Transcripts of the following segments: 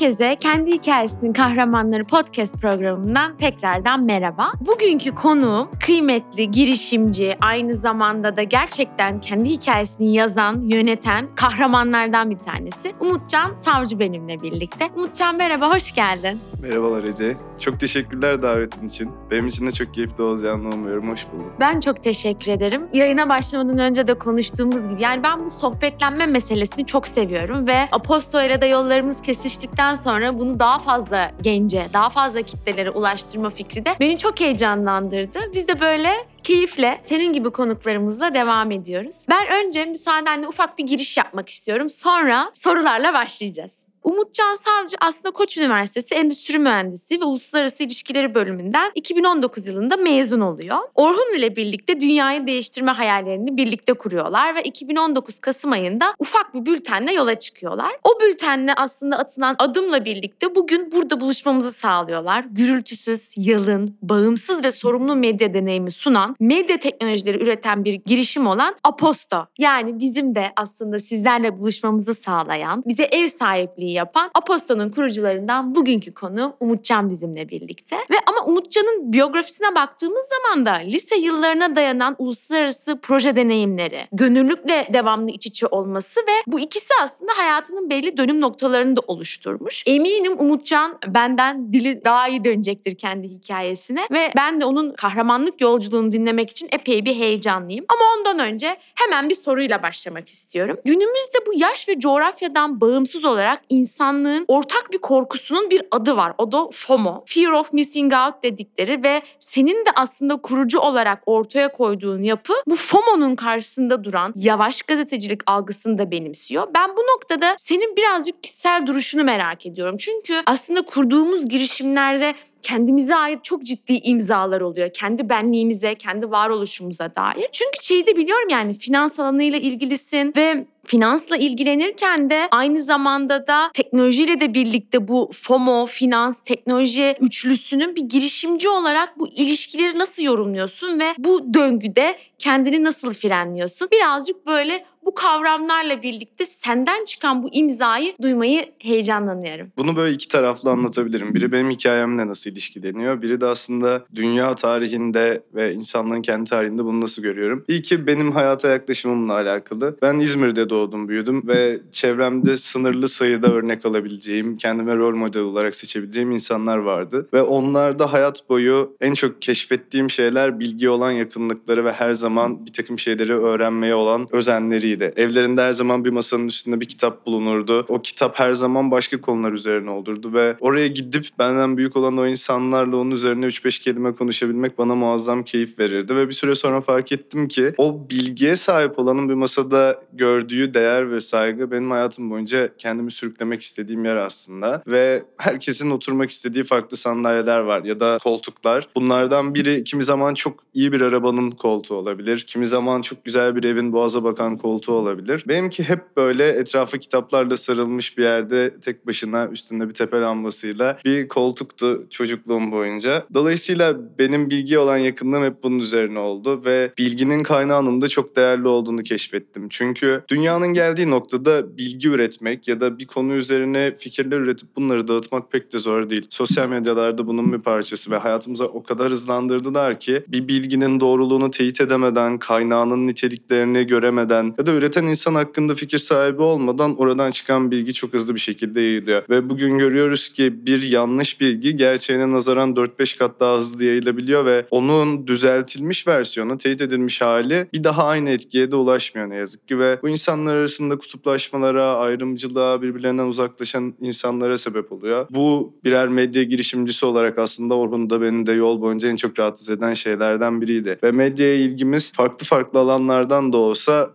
Herkese kendi hikayesinin kahramanları podcast programından tekrardan merhaba. Bugünkü konuğum kıymetli girişimci, aynı zamanda da gerçekten kendi hikayesini yazan, yöneten kahramanlardan bir tanesi. Umutcan Savcı benimle birlikte. Umutcan merhaba, hoş geldin. Merhabalar Ece. Çok teşekkürler davetin için. Benim için de çok keyifli olacağını umuyorum. Hoş bulduk. Ben çok teşekkür ederim. Yayına başlamadan önce de konuştuğumuz gibi yani ben bu sohbetlenme meselesini çok seviyorum ve Aposto ile de yollarımız kesiştikten sonra bunu daha fazla gence, daha fazla kitlelere ulaştırma fikri de beni çok heyecanlandırdı. Biz de böyle keyifle senin gibi konuklarımızla devam ediyoruz. Ben önce müsaadenle ufak bir giriş yapmak istiyorum. Sonra sorularla başlayacağız. Umutcan Savcı aslında Koç Üniversitesi Endüstri Mühendisi ve Uluslararası İlişkileri bölümünden 2019 yılında mezun oluyor. Orhun ile birlikte dünyayı değiştirme hayallerini birlikte kuruyorlar ve 2019 Kasım ayında ufak bir bültenle yola çıkıyorlar. O bültenle aslında atılan adımla birlikte bugün burada buluşmamızı sağlıyorlar. Gürültüsüz, yalın, bağımsız ve sorumlu medya deneyimi sunan, medya teknolojileri üreten bir girişim olan Aposto. Yani bizim de aslında sizlerle buluşmamızı sağlayan, bize ev sahipliği yapan Aposto'nun kurucularından bugünkü konu Umutcan bizimle birlikte. Ve ama Umutcan'ın biyografisine baktığımız zaman da lise yıllarına dayanan uluslararası proje deneyimleri, gönüllülükle devamlı iç içe olması ve bu ikisi aslında hayatının belli dönüm noktalarını da oluşturmuş. Eminim Umutcan benden dili daha iyi dönecektir kendi hikayesine ve ben de onun kahramanlık yolculuğunu dinlemek için epey bir heyecanlıyım. Ama ondan önce hemen bir soruyla başlamak istiyorum. Günümüzde bu yaş ve coğrafyadan bağımsız olarak insanlığın ortak bir korkusunun bir adı var. O da FOMO. Fear of Missing Out dedikleri ve senin de aslında kurucu olarak ortaya koyduğun yapı bu FOMO'nun karşısında duran yavaş gazetecilik algısını da benimsiyor. Ben bu noktada senin birazcık kişisel duruşunu merak ediyorum. Çünkü aslında kurduğumuz girişimlerde kendimize ait çok ciddi imzalar oluyor. Kendi benliğimize, kendi varoluşumuza dair. Çünkü şeyi de biliyorum yani finans alanıyla ilgilisin ve finansla ilgilenirken de aynı zamanda da teknolojiyle de birlikte bu FOMO, finans, teknoloji üçlüsünün bir girişimci olarak bu ilişkileri nasıl yorumluyorsun ve bu döngüde kendini nasıl frenliyorsun? Birazcık böyle bu kavramlarla birlikte senden çıkan bu imzayı duymayı heyecanlanıyorum. Bunu böyle iki taraflı anlatabilirim. Biri benim hikayemle nasıl ilişkileniyor. Biri de aslında dünya tarihinde ve insanlığın kendi tarihinde bunu nasıl görüyorum. İlki benim hayata yaklaşımımla alakalı. Ben İzmir'de doğdum, büyüdüm ve çevremde sınırlı sayıda örnek alabileceğim, kendime rol model olarak seçebileceğim insanlar vardı. Ve onlarda hayat boyu en çok keşfettiğim şeyler bilgi olan yakınlıkları ve her zaman bir takım şeyleri öğrenmeye olan özenleriydi. Evlerinde her zaman bir masanın üstünde bir kitap bulunurdu. O kitap her zaman başka konular üzerine olurdu ve oraya gidip benden büyük olan o insanlarla onun üzerine 3-5 kelime konuşabilmek bana muazzam keyif verirdi ve bir süre sonra fark ettim ki o bilgiye sahip olanın bir masada gördüğü değer ve saygı benim hayatım boyunca kendimi sürüklemek istediğim yer aslında ve herkesin oturmak istediği farklı sandalyeler var ya da koltuklar. Bunlardan biri kimi zaman çok iyi bir arabanın koltuğu olabilir. Kimi zaman çok güzel bir evin boğaza bakan koltuğu olabilir. Benimki hep böyle etrafı kitaplarla sarılmış bir yerde tek başına üstünde bir tepe lambasıyla bir koltuktu çocukluğum boyunca. Dolayısıyla benim bilgi olan yakınlığım hep bunun üzerine oldu ve bilginin kaynağının da çok değerli olduğunu keşfettim. Çünkü dünyanın geldiği noktada bilgi üretmek ya da bir konu üzerine fikirler üretip bunları dağıtmak pek de zor değil. Sosyal medyalarda bunun bir parçası ve hayatımıza o kadar hızlandırdılar ki bir bilginin doğruluğunu teyit edemeden, kaynağının niteliklerini göremeden ya da üreten insan hakkında fikir sahibi olmadan oradan çıkan bilgi çok hızlı bir şekilde yayılıyor. Ve bugün görüyoruz ki bir yanlış bilgi gerçeğine nazaran 4-5 kat daha hızlı yayılabiliyor ve onun düzeltilmiş versiyonu, teyit edilmiş hali bir daha aynı etkiye de ulaşmıyor ne yazık ki ve bu insanlar arasında kutuplaşmalara, ayrımcılığa, birbirlerinden uzaklaşan insanlara sebep oluyor. Bu birer medya girişimcisi olarak aslında Orhun da beni de yol boyunca en çok rahatsız eden şeylerden biriydi. Ve medyaya ilgimiz farklı farklı alanlardan da olsa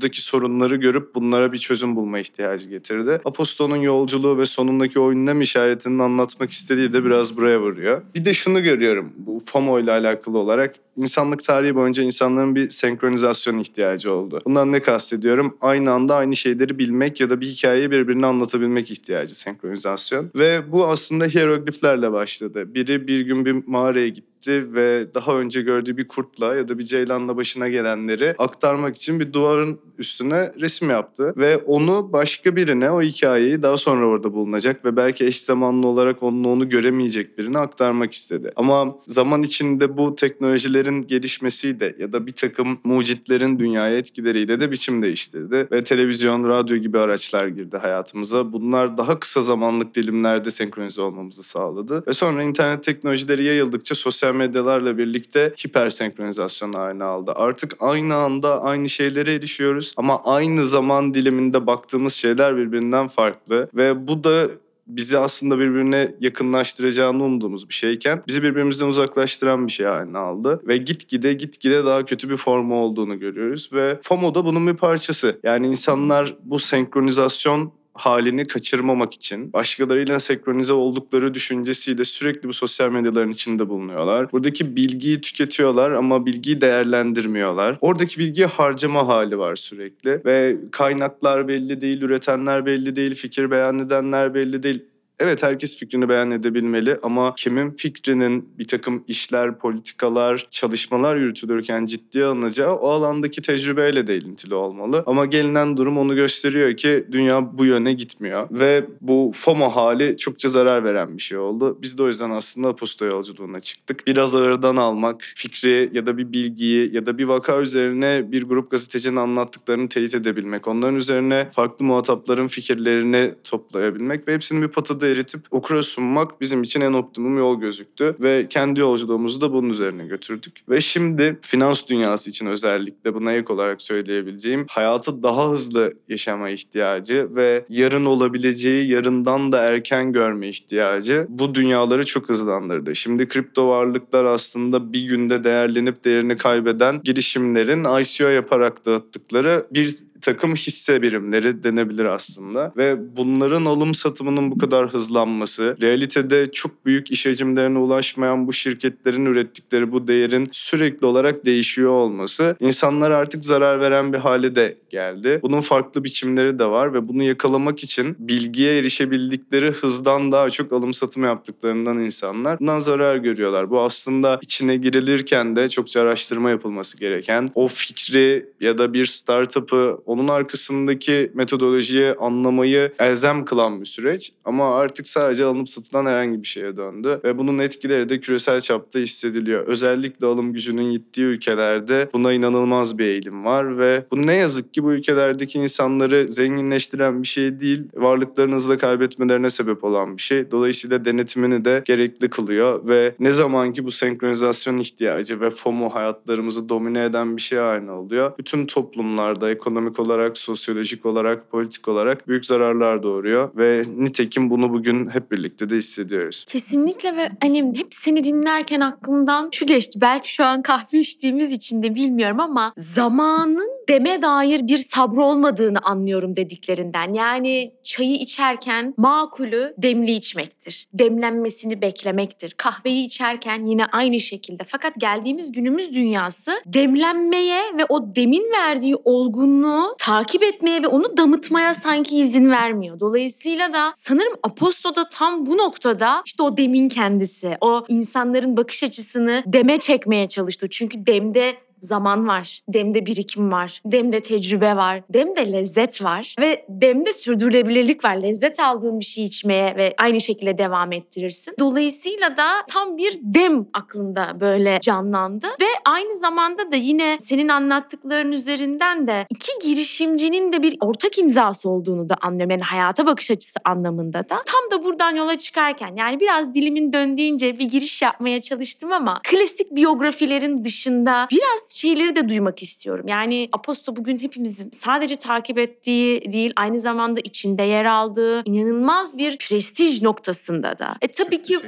buradaki sorunları görüp bunlara bir çözüm bulma ihtiyacı getirdi. Aposto'nun yolculuğu ve sonundaki o ünlem işaretinin anlatmak istediği de biraz buraya vuruyor. Bir de şunu görüyorum bu FOMO ile alakalı olarak insanlık tarihi boyunca insanların bir senkronizasyon ihtiyacı oldu. Bundan ne kastediyorum? Aynı anda aynı şeyleri bilmek ya da bir hikayeyi birbirine anlatabilmek ihtiyacı senkronizasyon. Ve bu aslında hierogliflerle başladı. Biri bir gün bir mağaraya gitti gitti ve daha önce gördüğü bir kurtla ya da bir ceylanla başına gelenleri aktarmak için bir duvarın üstüne resim yaptı. Ve onu başka birine o hikayeyi daha sonra orada bulunacak ve belki eş zamanlı olarak onun onu göremeyecek birine aktarmak istedi. Ama zaman içinde bu teknolojilerin gelişmesiyle ya da bir takım mucitlerin dünyaya etkileriyle de biçim değiştirdi. Ve televizyon, radyo gibi araçlar girdi hayatımıza. Bunlar daha kısa zamanlık dilimlerde senkronize olmamızı sağladı. Ve sonra internet teknolojileri yayıldıkça sosyal medyalarla birlikte hiper senkronizasyon haline aldı. Artık aynı anda aynı şeylere erişiyoruz ama aynı zaman diliminde baktığımız şeyler birbirinden farklı. Ve bu da bizi aslında birbirine yakınlaştıracağını umduğumuz bir şeyken bizi birbirimizden uzaklaştıran bir şey haline aldı. Ve gitgide gitgide daha kötü bir formu olduğunu görüyoruz ve FOMO da bunun bir parçası. Yani insanlar bu senkronizasyon halini kaçırmamak için başkalarıyla senkronize oldukları düşüncesiyle sürekli bu sosyal medyaların içinde bulunuyorlar. Buradaki bilgiyi tüketiyorlar ama bilgiyi değerlendirmiyorlar. Oradaki bilgiyi harcama hali var sürekli ve kaynaklar belli değil, üretenler belli değil, fikir beyan edenler belli değil. Evet herkes fikrini beyan edebilmeli ama kimin fikrinin bir takım işler, politikalar, çalışmalar yürütülürken ciddiye alınacağı o alandaki tecrübeyle de ilintili olmalı. Ama gelinen durum onu gösteriyor ki dünya bu yöne gitmiyor. Ve bu FOMO hali çokça zarar veren bir şey oldu. Biz de o yüzden aslında Aposto yolculuğuna çıktık. Biraz ağırdan almak, fikri ya da bir bilgiyi ya da bir vaka üzerine bir grup gazetecinin anlattıklarını teyit edebilmek. Onların üzerine farklı muhatapların fikirlerini toplayabilmek ve hepsini bir potada eritip okura sunmak bizim için en optimum yol gözüktü. Ve kendi yolculuğumuzu da bunun üzerine götürdük. Ve şimdi finans dünyası için özellikle buna ek olarak söyleyebileceğim hayatı daha hızlı yaşama ihtiyacı ve yarın olabileceği yarından da erken görme ihtiyacı bu dünyaları çok hızlandırdı. Şimdi kripto varlıklar aslında bir günde değerlenip değerini kaybeden girişimlerin ICO yaparak dağıttıkları bir takım hisse birimleri denebilir aslında. Ve bunların alım satımının bu kadar hızlanması, realitede çok büyük iş hacimlerine ulaşmayan bu şirketlerin ürettikleri bu değerin sürekli olarak değişiyor olması insanlar artık zarar veren bir hale de geldi. Bunun farklı biçimleri de var ve bunu yakalamak için bilgiye erişebildikleri hızdan daha çok alım satım yaptıklarından insanlar bundan zarar görüyorlar. Bu aslında içine girilirken de çokça araştırma yapılması gereken o fikri ya da bir startup'ı onun arkasındaki metodolojiyi anlamayı elzem kılan bir süreç. Ama artık sadece alınıp satılan herhangi bir şeye döndü. Ve bunun etkileri de küresel çapta hissediliyor. Özellikle alım gücünün gittiği ülkelerde buna inanılmaz bir eğilim var. Ve bu ne yazık ki bu ülkelerdeki insanları zenginleştiren bir şey değil. Varlıklarını hızla kaybetmelerine sebep olan bir şey. Dolayısıyla denetimini de gerekli kılıyor. Ve ne zaman ki bu senkronizasyon ihtiyacı ve FOMO hayatlarımızı domine eden bir şey haline oluyor. Bütün toplumlarda ekonomik olarak, sosyolojik olarak, politik olarak büyük zararlar doğuruyor. Ve nitekim bunu bugün hep birlikte de hissediyoruz. Kesinlikle ve hani hep seni dinlerken aklımdan şu geçti. Belki şu an kahve içtiğimiz için de bilmiyorum ama zamanın deme dair bir sabrı olmadığını anlıyorum dediklerinden. Yani çayı içerken makulü demli içmektir. Demlenmesini beklemektir. Kahveyi içerken yine aynı şekilde. Fakat geldiğimiz günümüz dünyası demlenmeye ve o demin verdiği olgunluğu takip etmeye ve onu damıtmaya sanki izin vermiyor. Dolayısıyla da sanırım Aposto'da tam bu noktada işte o demin kendisi, o insanların bakış açısını deme çekmeye çalıştı. Çünkü demde zaman var, demde birikim var, demde tecrübe var, demde lezzet var ve demde sürdürülebilirlik var. Lezzet aldığın bir şey içmeye ve aynı şekilde devam ettirirsin. Dolayısıyla da tam bir dem aklında böyle canlandı ve aynı zamanda da yine senin anlattıkların üzerinden de iki girişimcinin de bir ortak imzası olduğunu da anlıyorum. Yani hayata bakış açısı anlamında da. Tam da buradan yola çıkarken yani biraz dilimin döndüğünce bir giriş yapmaya çalıştım ama klasik biyografilerin dışında biraz şeyleri de duymak istiyorum. Yani Aposto bugün hepimizin sadece takip ettiği değil aynı zamanda içinde yer aldığı inanılmaz bir prestij noktasında da. E tabii Çok ki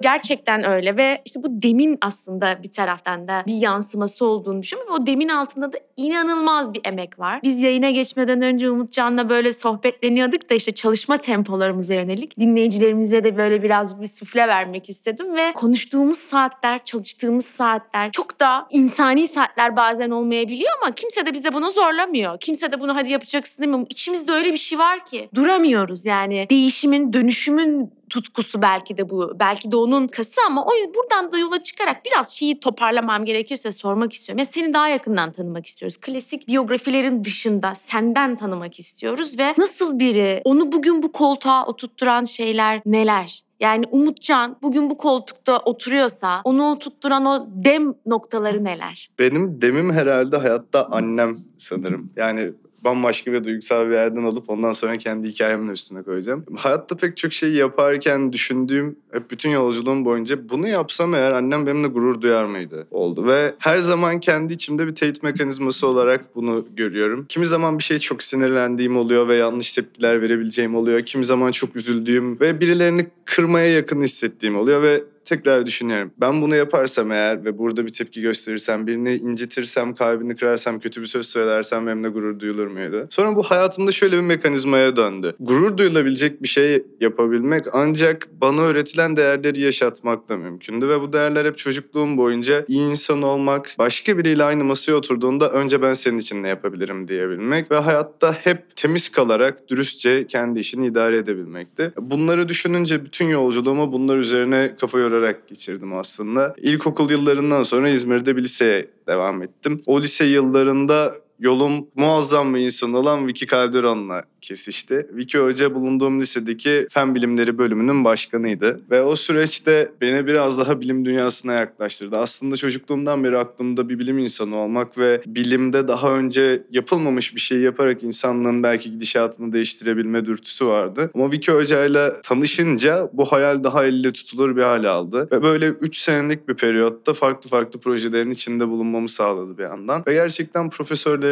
gerçekten öyle ve işte bu demin aslında bir taraftan da bir yansıması olduğunu düşünüyorum. O demin altında da inanılmaz bir emek var. Biz yayına geçmeden önce Umutcan'la böyle sohbetleniyorduk da işte çalışma tempolarımıza yönelik dinleyicilerimize de böyle biraz bir sufle vermek istedim ve konuştuğumuz saatler, çalıştığımız saatler çok da insani saatler saatler bazen olmayabiliyor ama kimse de bize bunu zorlamıyor. Kimse de bunu hadi yapacaksın demiyor. İçimizde öyle bir şey var ki duramıyoruz yani. Değişimin, dönüşümün tutkusu belki de bu. Belki de onun kası ama o yüzden buradan da yola çıkarak biraz şeyi toparlamam gerekirse sormak istiyorum. Ya seni daha yakından tanımak istiyoruz. Klasik biyografilerin dışında senden tanımak istiyoruz ve nasıl biri, onu bugün bu koltuğa oturtturan şeyler neler? Yani Umutcan bugün bu koltukta oturuyorsa onu tutturan o dem noktaları neler? Benim demim herhalde hayatta annem sanırım. Yani bambaşka ve duygusal bir yerden alıp ondan sonra kendi hikayemin üstüne koyacağım. Hayatta pek çok şeyi yaparken düşündüğüm hep bütün yolculuğum boyunca bunu yapsam eğer annem benimle gurur duyar mıydı oldu. Ve her zaman kendi içimde bir teyit mekanizması olarak bunu görüyorum. Kimi zaman bir şey çok sinirlendiğim oluyor ve yanlış tepkiler verebileceğim oluyor. Kimi zaman çok üzüldüğüm ve birilerini kırmaya yakın hissettiğim oluyor ve tekrar düşünüyorum. Ben bunu yaparsam eğer ve burada bir tepki gösterirsem, birini incitirsem, kalbini kırarsam, kötü bir söz söylersem benimle gurur duyulur muydu? Sonra bu hayatımda şöyle bir mekanizmaya döndü. Gurur duyulabilecek bir şey yapabilmek ancak bana öğretilen değerleri yaşatmakla mümkündü ve bu değerler hep çocukluğum boyunca iyi insan olmak, başka biriyle aynı masaya oturduğunda önce ben senin için ne yapabilirim diyebilmek ve hayatta hep temiz kalarak dürüstçe kendi işini idare edebilmekti. Bunları düşününce bütün yolculuğumu bunlar üzerine kafa yorarak geçirdim aslında. İlkokul yıllarından sonra İzmir'de bir liseye devam ettim. O lise yıllarında yolum muazzam bir insan olan Vicky Calderon'la kesişti. Vicky Hoca bulunduğum lisedeki fen bilimleri bölümünün başkanıydı. Ve o süreçte beni biraz daha bilim dünyasına yaklaştırdı. Aslında çocukluğumdan beri aklımda bir bilim insanı olmak ve bilimde daha önce yapılmamış bir şey yaparak insanlığın belki gidişatını değiştirebilme dürtüsü vardı. Ama Vicky Hoca ile tanışınca bu hayal daha elle tutulur bir hale aldı. Ve böyle 3 senelik bir periyotta farklı farklı projelerin içinde bulunmamı sağladı bir yandan. Ve gerçekten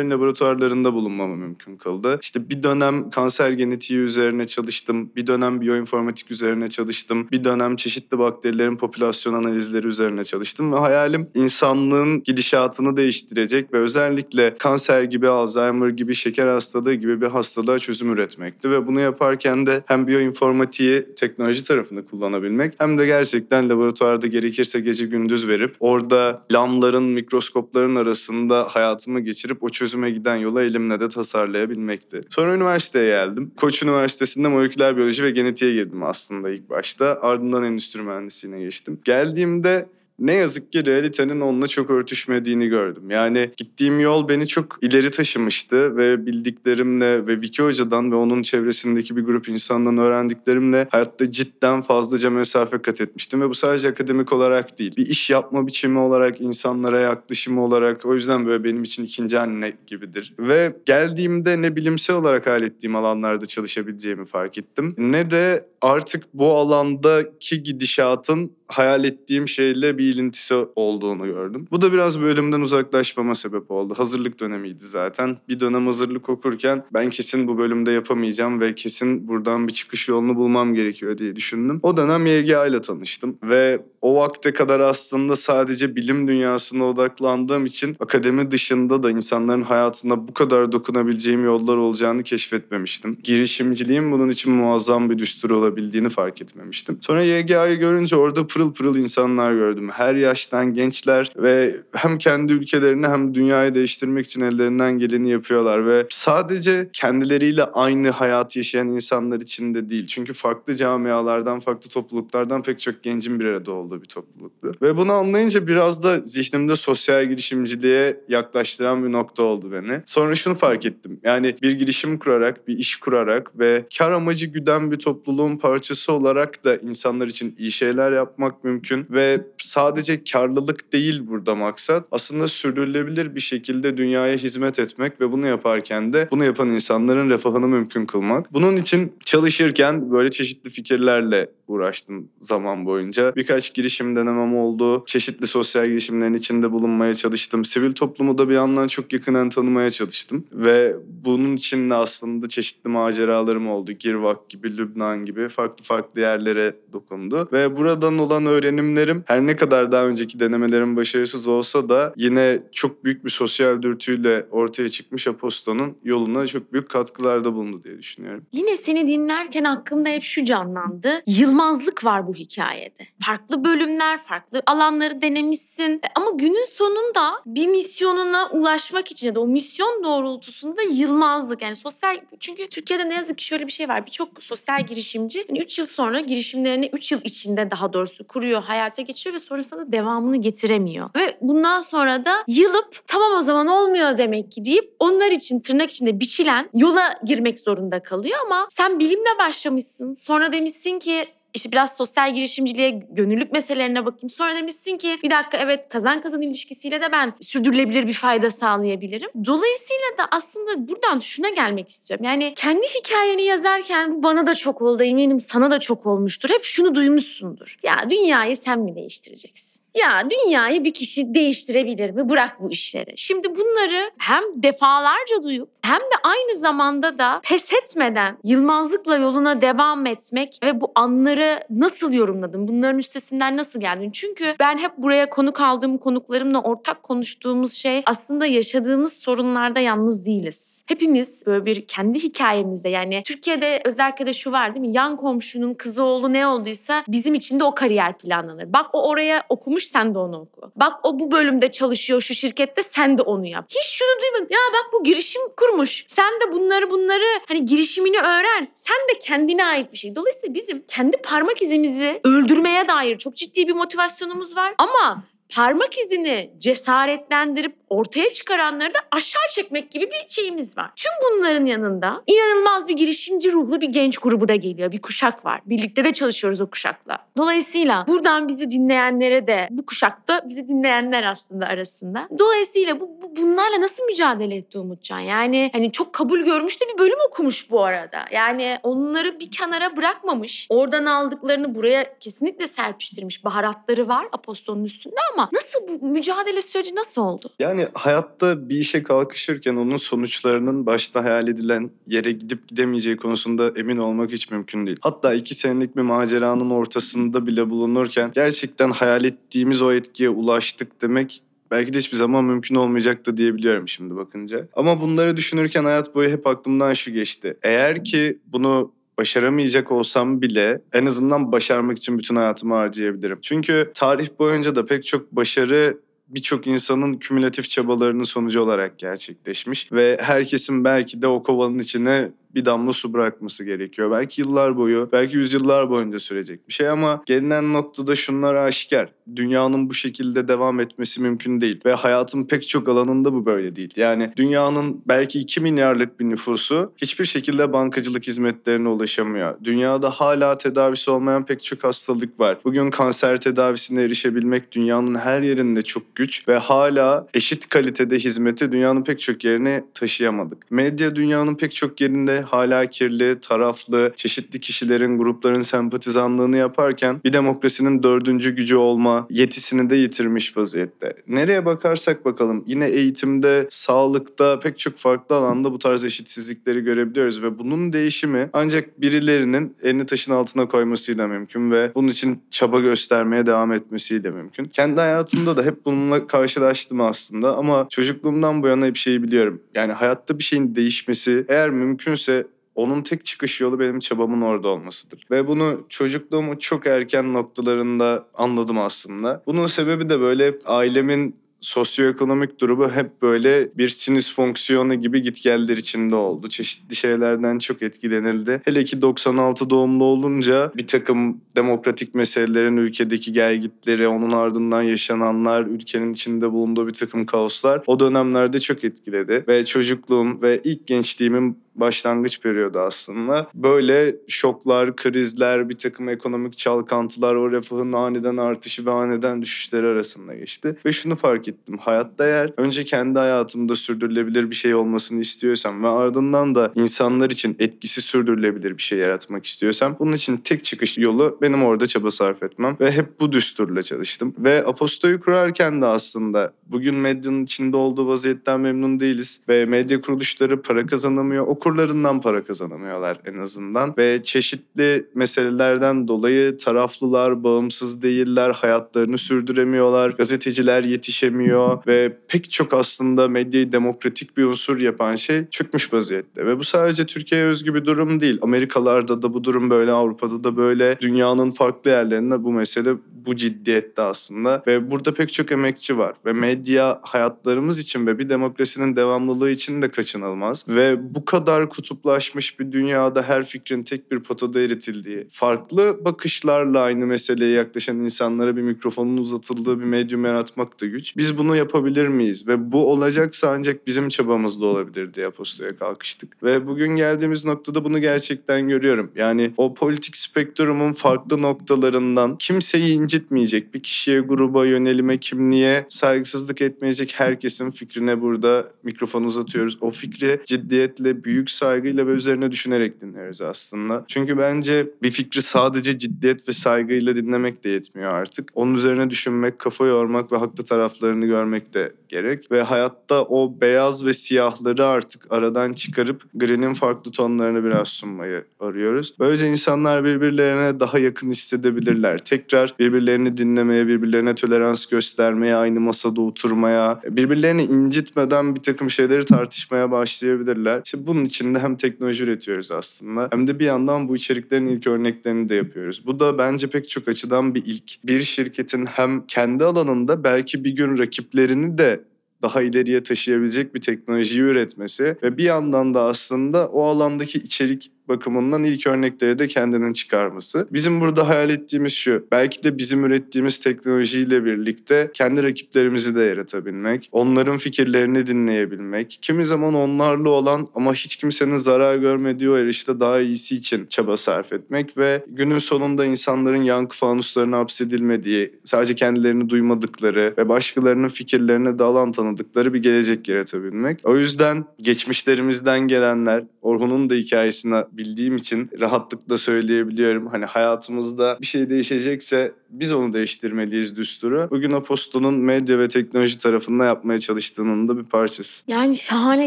profesörlerin laboratuvarlarında bulunmamı mümkün kıldı. İşte bir dönem kanser genetiği üzerine çalıştım. Bir dönem biyoinformatik üzerine çalıştım. Bir dönem çeşitli bakterilerin popülasyon analizleri üzerine çalıştım. Ve hayalim insanlığın gidişatını değiştirecek ve özellikle kanser gibi, Alzheimer gibi, şeker hastalığı gibi bir hastalığa çözüm üretmekti. Ve bunu yaparken de hem biyoinformatiği teknoloji tarafında kullanabilmek hem de gerçekten laboratuvarda gerekirse gece gündüz verip orada lamların, mikroskopların arasında hayatımı geçirip o çözüme giden yola elimle de tasarlayabilmekti. Sonra üniversiteye geldim. Koç Üniversitesi'nde moleküler biyoloji ve genetiğe girdim aslında ilk başta. Ardından endüstri mühendisliğine geçtim. Geldiğimde ne yazık ki realitenin onunla çok örtüşmediğini gördüm. Yani gittiğim yol beni çok ileri taşımıştı ve bildiklerimle ve Viki Hoca'dan ve onun çevresindeki bir grup insandan öğrendiklerimle hayatta cidden fazlaca mesafe kat etmiştim. Ve bu sadece akademik olarak değil. Bir iş yapma biçimi olarak, insanlara yaklaşımı olarak o yüzden böyle benim için ikinci anne gibidir. Ve geldiğimde ne bilimsel olarak hallettiğim alanlarda çalışabileceğimi fark ettim. Ne de artık bu alandaki gidişatın hayal ettiğim şeyle bir ilintisi olduğunu gördüm. Bu da biraz bölümden uzaklaşmama sebep oldu. Hazırlık dönemiydi zaten. Bir dönem hazırlık okurken ben kesin bu bölümde yapamayacağım ve kesin buradan bir çıkış yolunu bulmam gerekiyor diye düşündüm. O dönem YGA ile tanıştım ve o vakte kadar aslında sadece bilim dünyasına odaklandığım için akademi dışında da insanların hayatında bu kadar dokunabileceğim yollar olacağını keşfetmemiştim. Girişimciliğin bunun için muazzam bir düstur olabildiğini fark etmemiştim. Sonra YGA'yı görünce orada pırıl pırıl insanlar gördüm. Her yaştan gençler ve hem kendi ülkelerini hem dünyayı değiştirmek için ellerinden geleni yapıyorlar ve sadece kendileriyle aynı hayat yaşayan insanlar için de değil. Çünkü farklı camialardan, farklı topluluklardan pek çok gencin bir arada olduğu bir topluluktu. Ve bunu anlayınca biraz da zihnimde sosyal girişimciliğe yaklaştıran bir nokta oldu beni. Sonra şunu fark ettim. Yani bir girişim kurarak, bir iş kurarak ve kar amacı güden bir topluluğun parçası olarak da insanlar için iyi şeyler yapmak mümkün ve sadece karlılık değil burada maksat. Aslında sürdürülebilir bir şekilde dünyaya hizmet etmek ve bunu yaparken de bunu yapan insanların refahını mümkün kılmak. Bunun için çalışırken böyle çeşitli fikirlerle uğraştım zaman boyunca. Birkaç girişim denemem oldu. Çeşitli sosyal girişimlerin içinde bulunmaya çalıştım. Sivil toplumu da bir yandan çok yakından tanımaya çalıştım. Ve bunun için de aslında çeşitli maceralarım oldu. Girvak gibi, Lübnan gibi farklı farklı yerlere dokundu. Ve buradan olan öğrenimlerim her ne kadar daha önceki denemelerim başarısız olsa da yine çok büyük bir sosyal dürtüyle ortaya çıkmış Aposto'nun yoluna çok büyük katkılarda bulundu diye düşünüyorum. Yine seni dinlerken aklımda hep şu canlandı. Yılmaz yılmazlık var bu hikayede. Farklı bölümler, farklı alanları denemişsin E, ama günün sonunda bir misyonuna ulaşmak için ya da o misyon doğrultusunda yılmazlık yani sosyal çünkü Türkiye'de ne yazık ki şöyle bir şey var. Birçok sosyal girişimci 3 yıl sonra girişimlerini 3 yıl içinde daha doğrusu kuruyor, hayata geçiriyor ve sonrasında da devamını getiremiyor. Ve bundan sonra da yılıp tamam o zaman olmuyor demek ki deyip onlar için tırnak içinde biçilen yola girmek zorunda kalıyor ama sen bilimle başlamışsın. Sonra demişsin ki işte biraz sosyal girişimciliğe, gönüllülük meselelerine bakayım. Sonra demişsin ki bir dakika evet kazan kazan ilişkisiyle de ben sürdürülebilir bir fayda sağlayabilirim. Dolayısıyla da aslında buradan şuna gelmek istiyorum. Yani kendi hikayeni yazarken bu bana da çok oldu eminim sana da çok olmuştur. Hep şunu duymuşsundur. Ya dünyayı sen mi değiştireceksin? Ya dünyayı bir kişi değiştirebilir mi? Bırak bu işleri. Şimdi bunları hem defalarca duyup hem de aynı zamanda da pes etmeden yılmazlıkla yoluna devam etmek ve bu anları nasıl yorumladın? Bunların üstesinden nasıl geldin? Çünkü ben hep buraya konuk aldığım konuklarımla ortak konuştuğumuz şey aslında yaşadığımız sorunlarda yalnız değiliz. Hepimiz böyle bir kendi hikayemizde yani Türkiye'de özellikle de şu var değil mi? Yan komşunun kızı oğlu ne olduysa bizim için de o kariyer planlanır. Bak o oraya okumuş sen de onu oku. Bak o bu bölümde çalışıyor şu şirkette sen de onu yap. Hiç şunu duymadım. Ya bak bu girişim kurmuş. Sen de bunları bunları hani girişimini öğren. Sen de kendine ait bir şey. Dolayısıyla bizim kendi parmak izimizi öldürmeye dair çok ciddi bir motivasyonumuz var. Ama parmak izini cesaretlendirip ortaya çıkaranları da aşağı çekmek gibi bir şeyimiz var. Tüm bunların yanında inanılmaz bir girişimci ruhlu bir genç grubu da geliyor. Bir kuşak var. Birlikte de çalışıyoruz o kuşakla. Dolayısıyla buradan bizi dinleyenlere de bu kuşakta bizi dinleyenler aslında arasında. Dolayısıyla bu, bu bunlarla nasıl mücadele etti Umutcan? Yani hani çok kabul görmüş de bir bölüm okumuş bu arada. Yani onları bir kenara bırakmamış. Oradan aldıklarını buraya kesinlikle serpiştirmiş. Baharatları var apostolun üstünde ama nasıl bu mücadele süreci nasıl oldu? Yani hayatta bir işe kalkışırken onun sonuçlarının başta hayal edilen yere gidip gidemeyeceği konusunda emin olmak hiç mümkün değil. Hatta iki senelik bir maceranın ortasında bile bulunurken gerçekten hayal ettiğimiz o etkiye ulaştık demek belki de hiçbir zaman mümkün olmayacaktı diyebiliyorum şimdi bakınca. Ama bunları düşünürken hayat boyu hep aklımdan şu geçti. Eğer ki bunu başaramayacak olsam bile en azından başarmak için bütün hayatımı harcayabilirim. Çünkü tarih boyunca da pek çok başarı birçok insanın kümülatif çabalarının sonucu olarak gerçekleşmiş ve herkesin belki de o kovanın içine bir damla su bırakması gerekiyor. Belki yıllar boyu, belki yüzyıllar boyunca sürecek bir şey ama gelinen noktada şunlar aşikar. Dünyanın bu şekilde devam etmesi mümkün değil ve hayatın pek çok alanında bu böyle değil. Yani dünyanın belki 2 milyarlık bir nüfusu hiçbir şekilde bankacılık hizmetlerine ulaşamıyor. Dünyada hala tedavisi olmayan pek çok hastalık var. Bugün kanser tedavisine erişebilmek dünyanın her yerinde çok güç ve hala eşit kalitede hizmeti dünyanın pek çok yerine taşıyamadık. Medya dünyanın pek çok yerinde hala kirli, taraflı, çeşitli kişilerin, grupların sempatizanlığını yaparken bir demokrasinin dördüncü gücü olma yetisini de yitirmiş vaziyette. Nereye bakarsak bakalım yine eğitimde, sağlıkta pek çok farklı alanda bu tarz eşitsizlikleri görebiliyoruz ve bunun değişimi ancak birilerinin elini taşın altına koymasıyla mümkün ve bunun için çaba göstermeye devam etmesiyle mümkün. Kendi hayatımda da hep bununla karşılaştım aslında ama çocukluğumdan bu yana hep şeyi biliyorum. Yani hayatta bir şeyin değişmesi eğer mümkünse onun tek çıkış yolu benim çabamın orada olmasıdır. Ve bunu çocukluğumun çok erken noktalarında anladım aslında. Bunun sebebi de böyle ailemin sosyoekonomik durumu hep böyle bir sinüs fonksiyonu gibi gitgeller içinde oldu. Çeşitli şeylerden çok etkilenildi. Hele ki 96 doğumlu olunca bir takım demokratik meselelerin ülkedeki gelgitleri, onun ardından yaşananlar, ülkenin içinde bulunduğu bir takım kaoslar o dönemlerde çok etkiledi. Ve çocukluğum ve ilk gençliğimin başlangıç periyodu aslında. Böyle şoklar, krizler, bir takım ekonomik çalkantılar, o refahın aniden artışı ve aniden düşüşleri arasında geçti. Ve şunu fark ettim. Hayatta eğer önce kendi hayatımda sürdürülebilir bir şey olmasını istiyorsam ve ardından da insanlar için etkisi sürdürülebilir bir şey yaratmak istiyorsam bunun için tek çıkış yolu benim orada çaba sarf etmem. Ve hep bu düsturla çalıştım. Ve Aposto'yu kurarken de aslında bugün medyanın içinde olduğu vaziyetten memnun değiliz. Ve medya kuruluşları para kazanamıyor. O okurlarından para kazanamıyorlar en azından. Ve çeşitli meselelerden dolayı taraflılar, bağımsız değiller, hayatlarını sürdüremiyorlar. Gazeteciler yetişemiyor ve pek çok aslında medyayı demokratik bir unsur yapan şey çökmüş vaziyette. Ve bu sadece Türkiye'ye özgü bir durum değil. Amerikalarda da bu durum böyle, Avrupa'da da böyle. Dünyanın farklı yerlerinde bu mesele bu ciddiyette aslında. Ve burada pek çok emekçi var. Ve medya hayatlarımız için ve bir demokrasinin devamlılığı için de kaçınılmaz. Ve bu kadar kutuplaşmış bir dünyada her fikrin tek bir potada eritildiği, farklı bakışlarla aynı meseleye yaklaşan insanlara bir mikrofonun uzatıldığı bir medyum yaratmak da güç. Biz bunu yapabilir miyiz? Ve bu olacaksa ancak bizim çabamızda olabilir diye Aposto'ya kalkıştık. Ve bugün geldiğimiz noktada bunu gerçekten görüyorum. Yani o politik spektrumun farklı noktalarından kimseyi incitmeyecek, bir kişiye, gruba, yönelime, kimliğe saygısızlık etmeyecek herkesin fikrine burada mikrofon uzatıyoruz. O fikri ciddiyetle, büyük saygıyla ve üzerine düşünerek dinliyoruz aslında. Çünkü bence bir fikri sadece ciddiyet ve saygıyla dinlemek de yetmiyor artık. Onun üzerine düşünmek, kafa yormak ve haklı taraflarını görmek de gerek. Ve hayatta o beyaz ve siyahları artık aradan çıkarıp grinin farklı tonlarını biraz sunmayı arıyoruz. Böylece insanlar birbirlerine daha yakın hissedebilirler. Tekrar birbirlerini dinlemeye, birbirlerine tolerans göstermeye, aynı masada oturmaya, birbirlerini incitmeden bir takım şeyleri tartışmaya başlayabilirler. İşte bunun için de hem teknoloji üretiyoruz aslında hem de bir yandan bu içeriklerin ilk örneklerini de yapıyoruz. Bu da bence pek çok açıdan bir ilk. Bir şirketin hem kendi alanında belki bir gün rakiplerini de daha ileriye taşıyabilecek bir teknolojiyi üretmesi ve bir yandan da aslında o alandaki içerik bakımından ilk örnekleri de kendinin çıkarması. Bizim burada hayal ettiğimiz şu. Belki de bizim ürettiğimiz teknolojiyle birlikte kendi rakiplerimizi de yaratabilmek. Onların fikirlerini dinleyebilmek. Kimi zaman onlarla olan ama hiç kimsenin zarar görmediği o erişte daha iyisi için çaba sarf etmek ve günün sonunda insanların yankı fanuslarına hapsedilmediği, sadece kendilerini duymadıkları ve başkalarının fikirlerine de alan tanıdıkları bir gelecek yaratabilmek. O yüzden geçmişlerimizden gelenler, Orhun'un da hikayesine bildiğim için rahatlıkla söyleyebiliyorum. Hani hayatımızda bir şey değişecekse biz onu değiştirmeliyiz düsturu. Bugün Aposto'nun medya ve teknoloji tarafında yapmaya çalıştığının da bir parçası. Yani şahane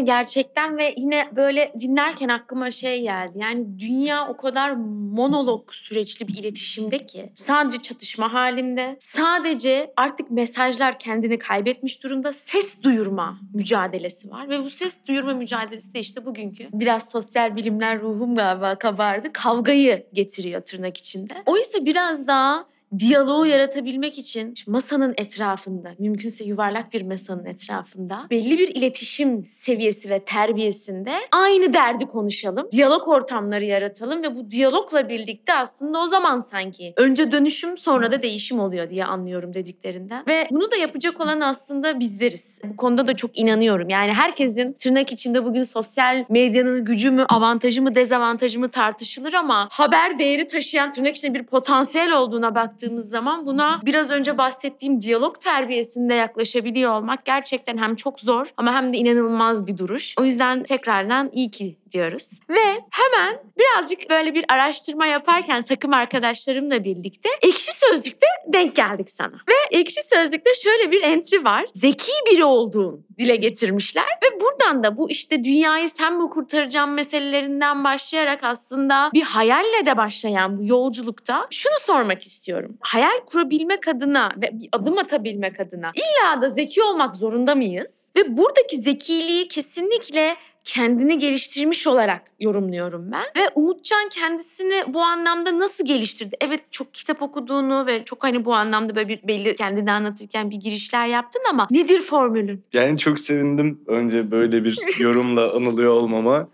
gerçekten ve yine böyle dinlerken aklıma şey geldi. Yani dünya o kadar monolog süreçli bir iletişimde ki sadece çatışma halinde, sadece artık mesajlar kendini kaybetmiş durumda ses duyurma mücadelesi var ve bu ses duyurma mücadelesi de işte bugünkü biraz sosyal bilimler ruhum galiba kabardı. Kavgayı getiriyor tırnak içinde. Oysa biraz daha diyaloğu yaratabilmek için masanın etrafında, mümkünse yuvarlak bir masanın etrafında belli bir iletişim seviyesi ve terbiyesinde aynı derdi konuşalım. Diyalog ortamları yaratalım ve bu diyalogla birlikte aslında o zaman sanki önce dönüşüm sonra da değişim oluyor diye anlıyorum dediklerinden. Ve bunu da yapacak olan aslında bizleriz. Bu konuda da çok inanıyorum. Yani herkesin tırnak içinde bugün sosyal medyanın gücü mü, avantajı mı, dezavantajı mı tartışılır ama haber değeri taşıyan tırnak içinde bir potansiyel olduğuna baktığımız zaman buna biraz önce bahsettiğim diyalog terbiyesinde yaklaşabiliyor olmak gerçekten hem çok zor ama hem de inanılmaz bir duruş. O yüzden tekrardan iyi ki diyoruz. Ve hemen birazcık böyle bir araştırma yaparken takım arkadaşlarımla birlikte Ekşi Sözlük'te denk geldik sana. Ve Ekşi Sözlük'te şöyle bir entry var. Zeki biri olduğun dile getirmişler ve buradan da bu işte dünyayı sen mi kurtaracağım meselelerinden başlayarak aslında bir hayalle de başlayan bu yolculukta şunu sormak istiyorum. Hayal kurabilmek adına ve bir adım atabilmek adına illa da zeki olmak zorunda mıyız? Ve buradaki zekiliği kesinlikle kendini geliştirmiş olarak yorumluyorum ben. Ve Umutcan kendisini bu anlamda nasıl geliştirdi? Evet çok kitap okuduğunu ve çok hani bu anlamda böyle bir belli kendini anlatırken bir girişler yaptın ama nedir formülün? Yani çok sevindim önce böyle bir yorumla anılıyor olmama.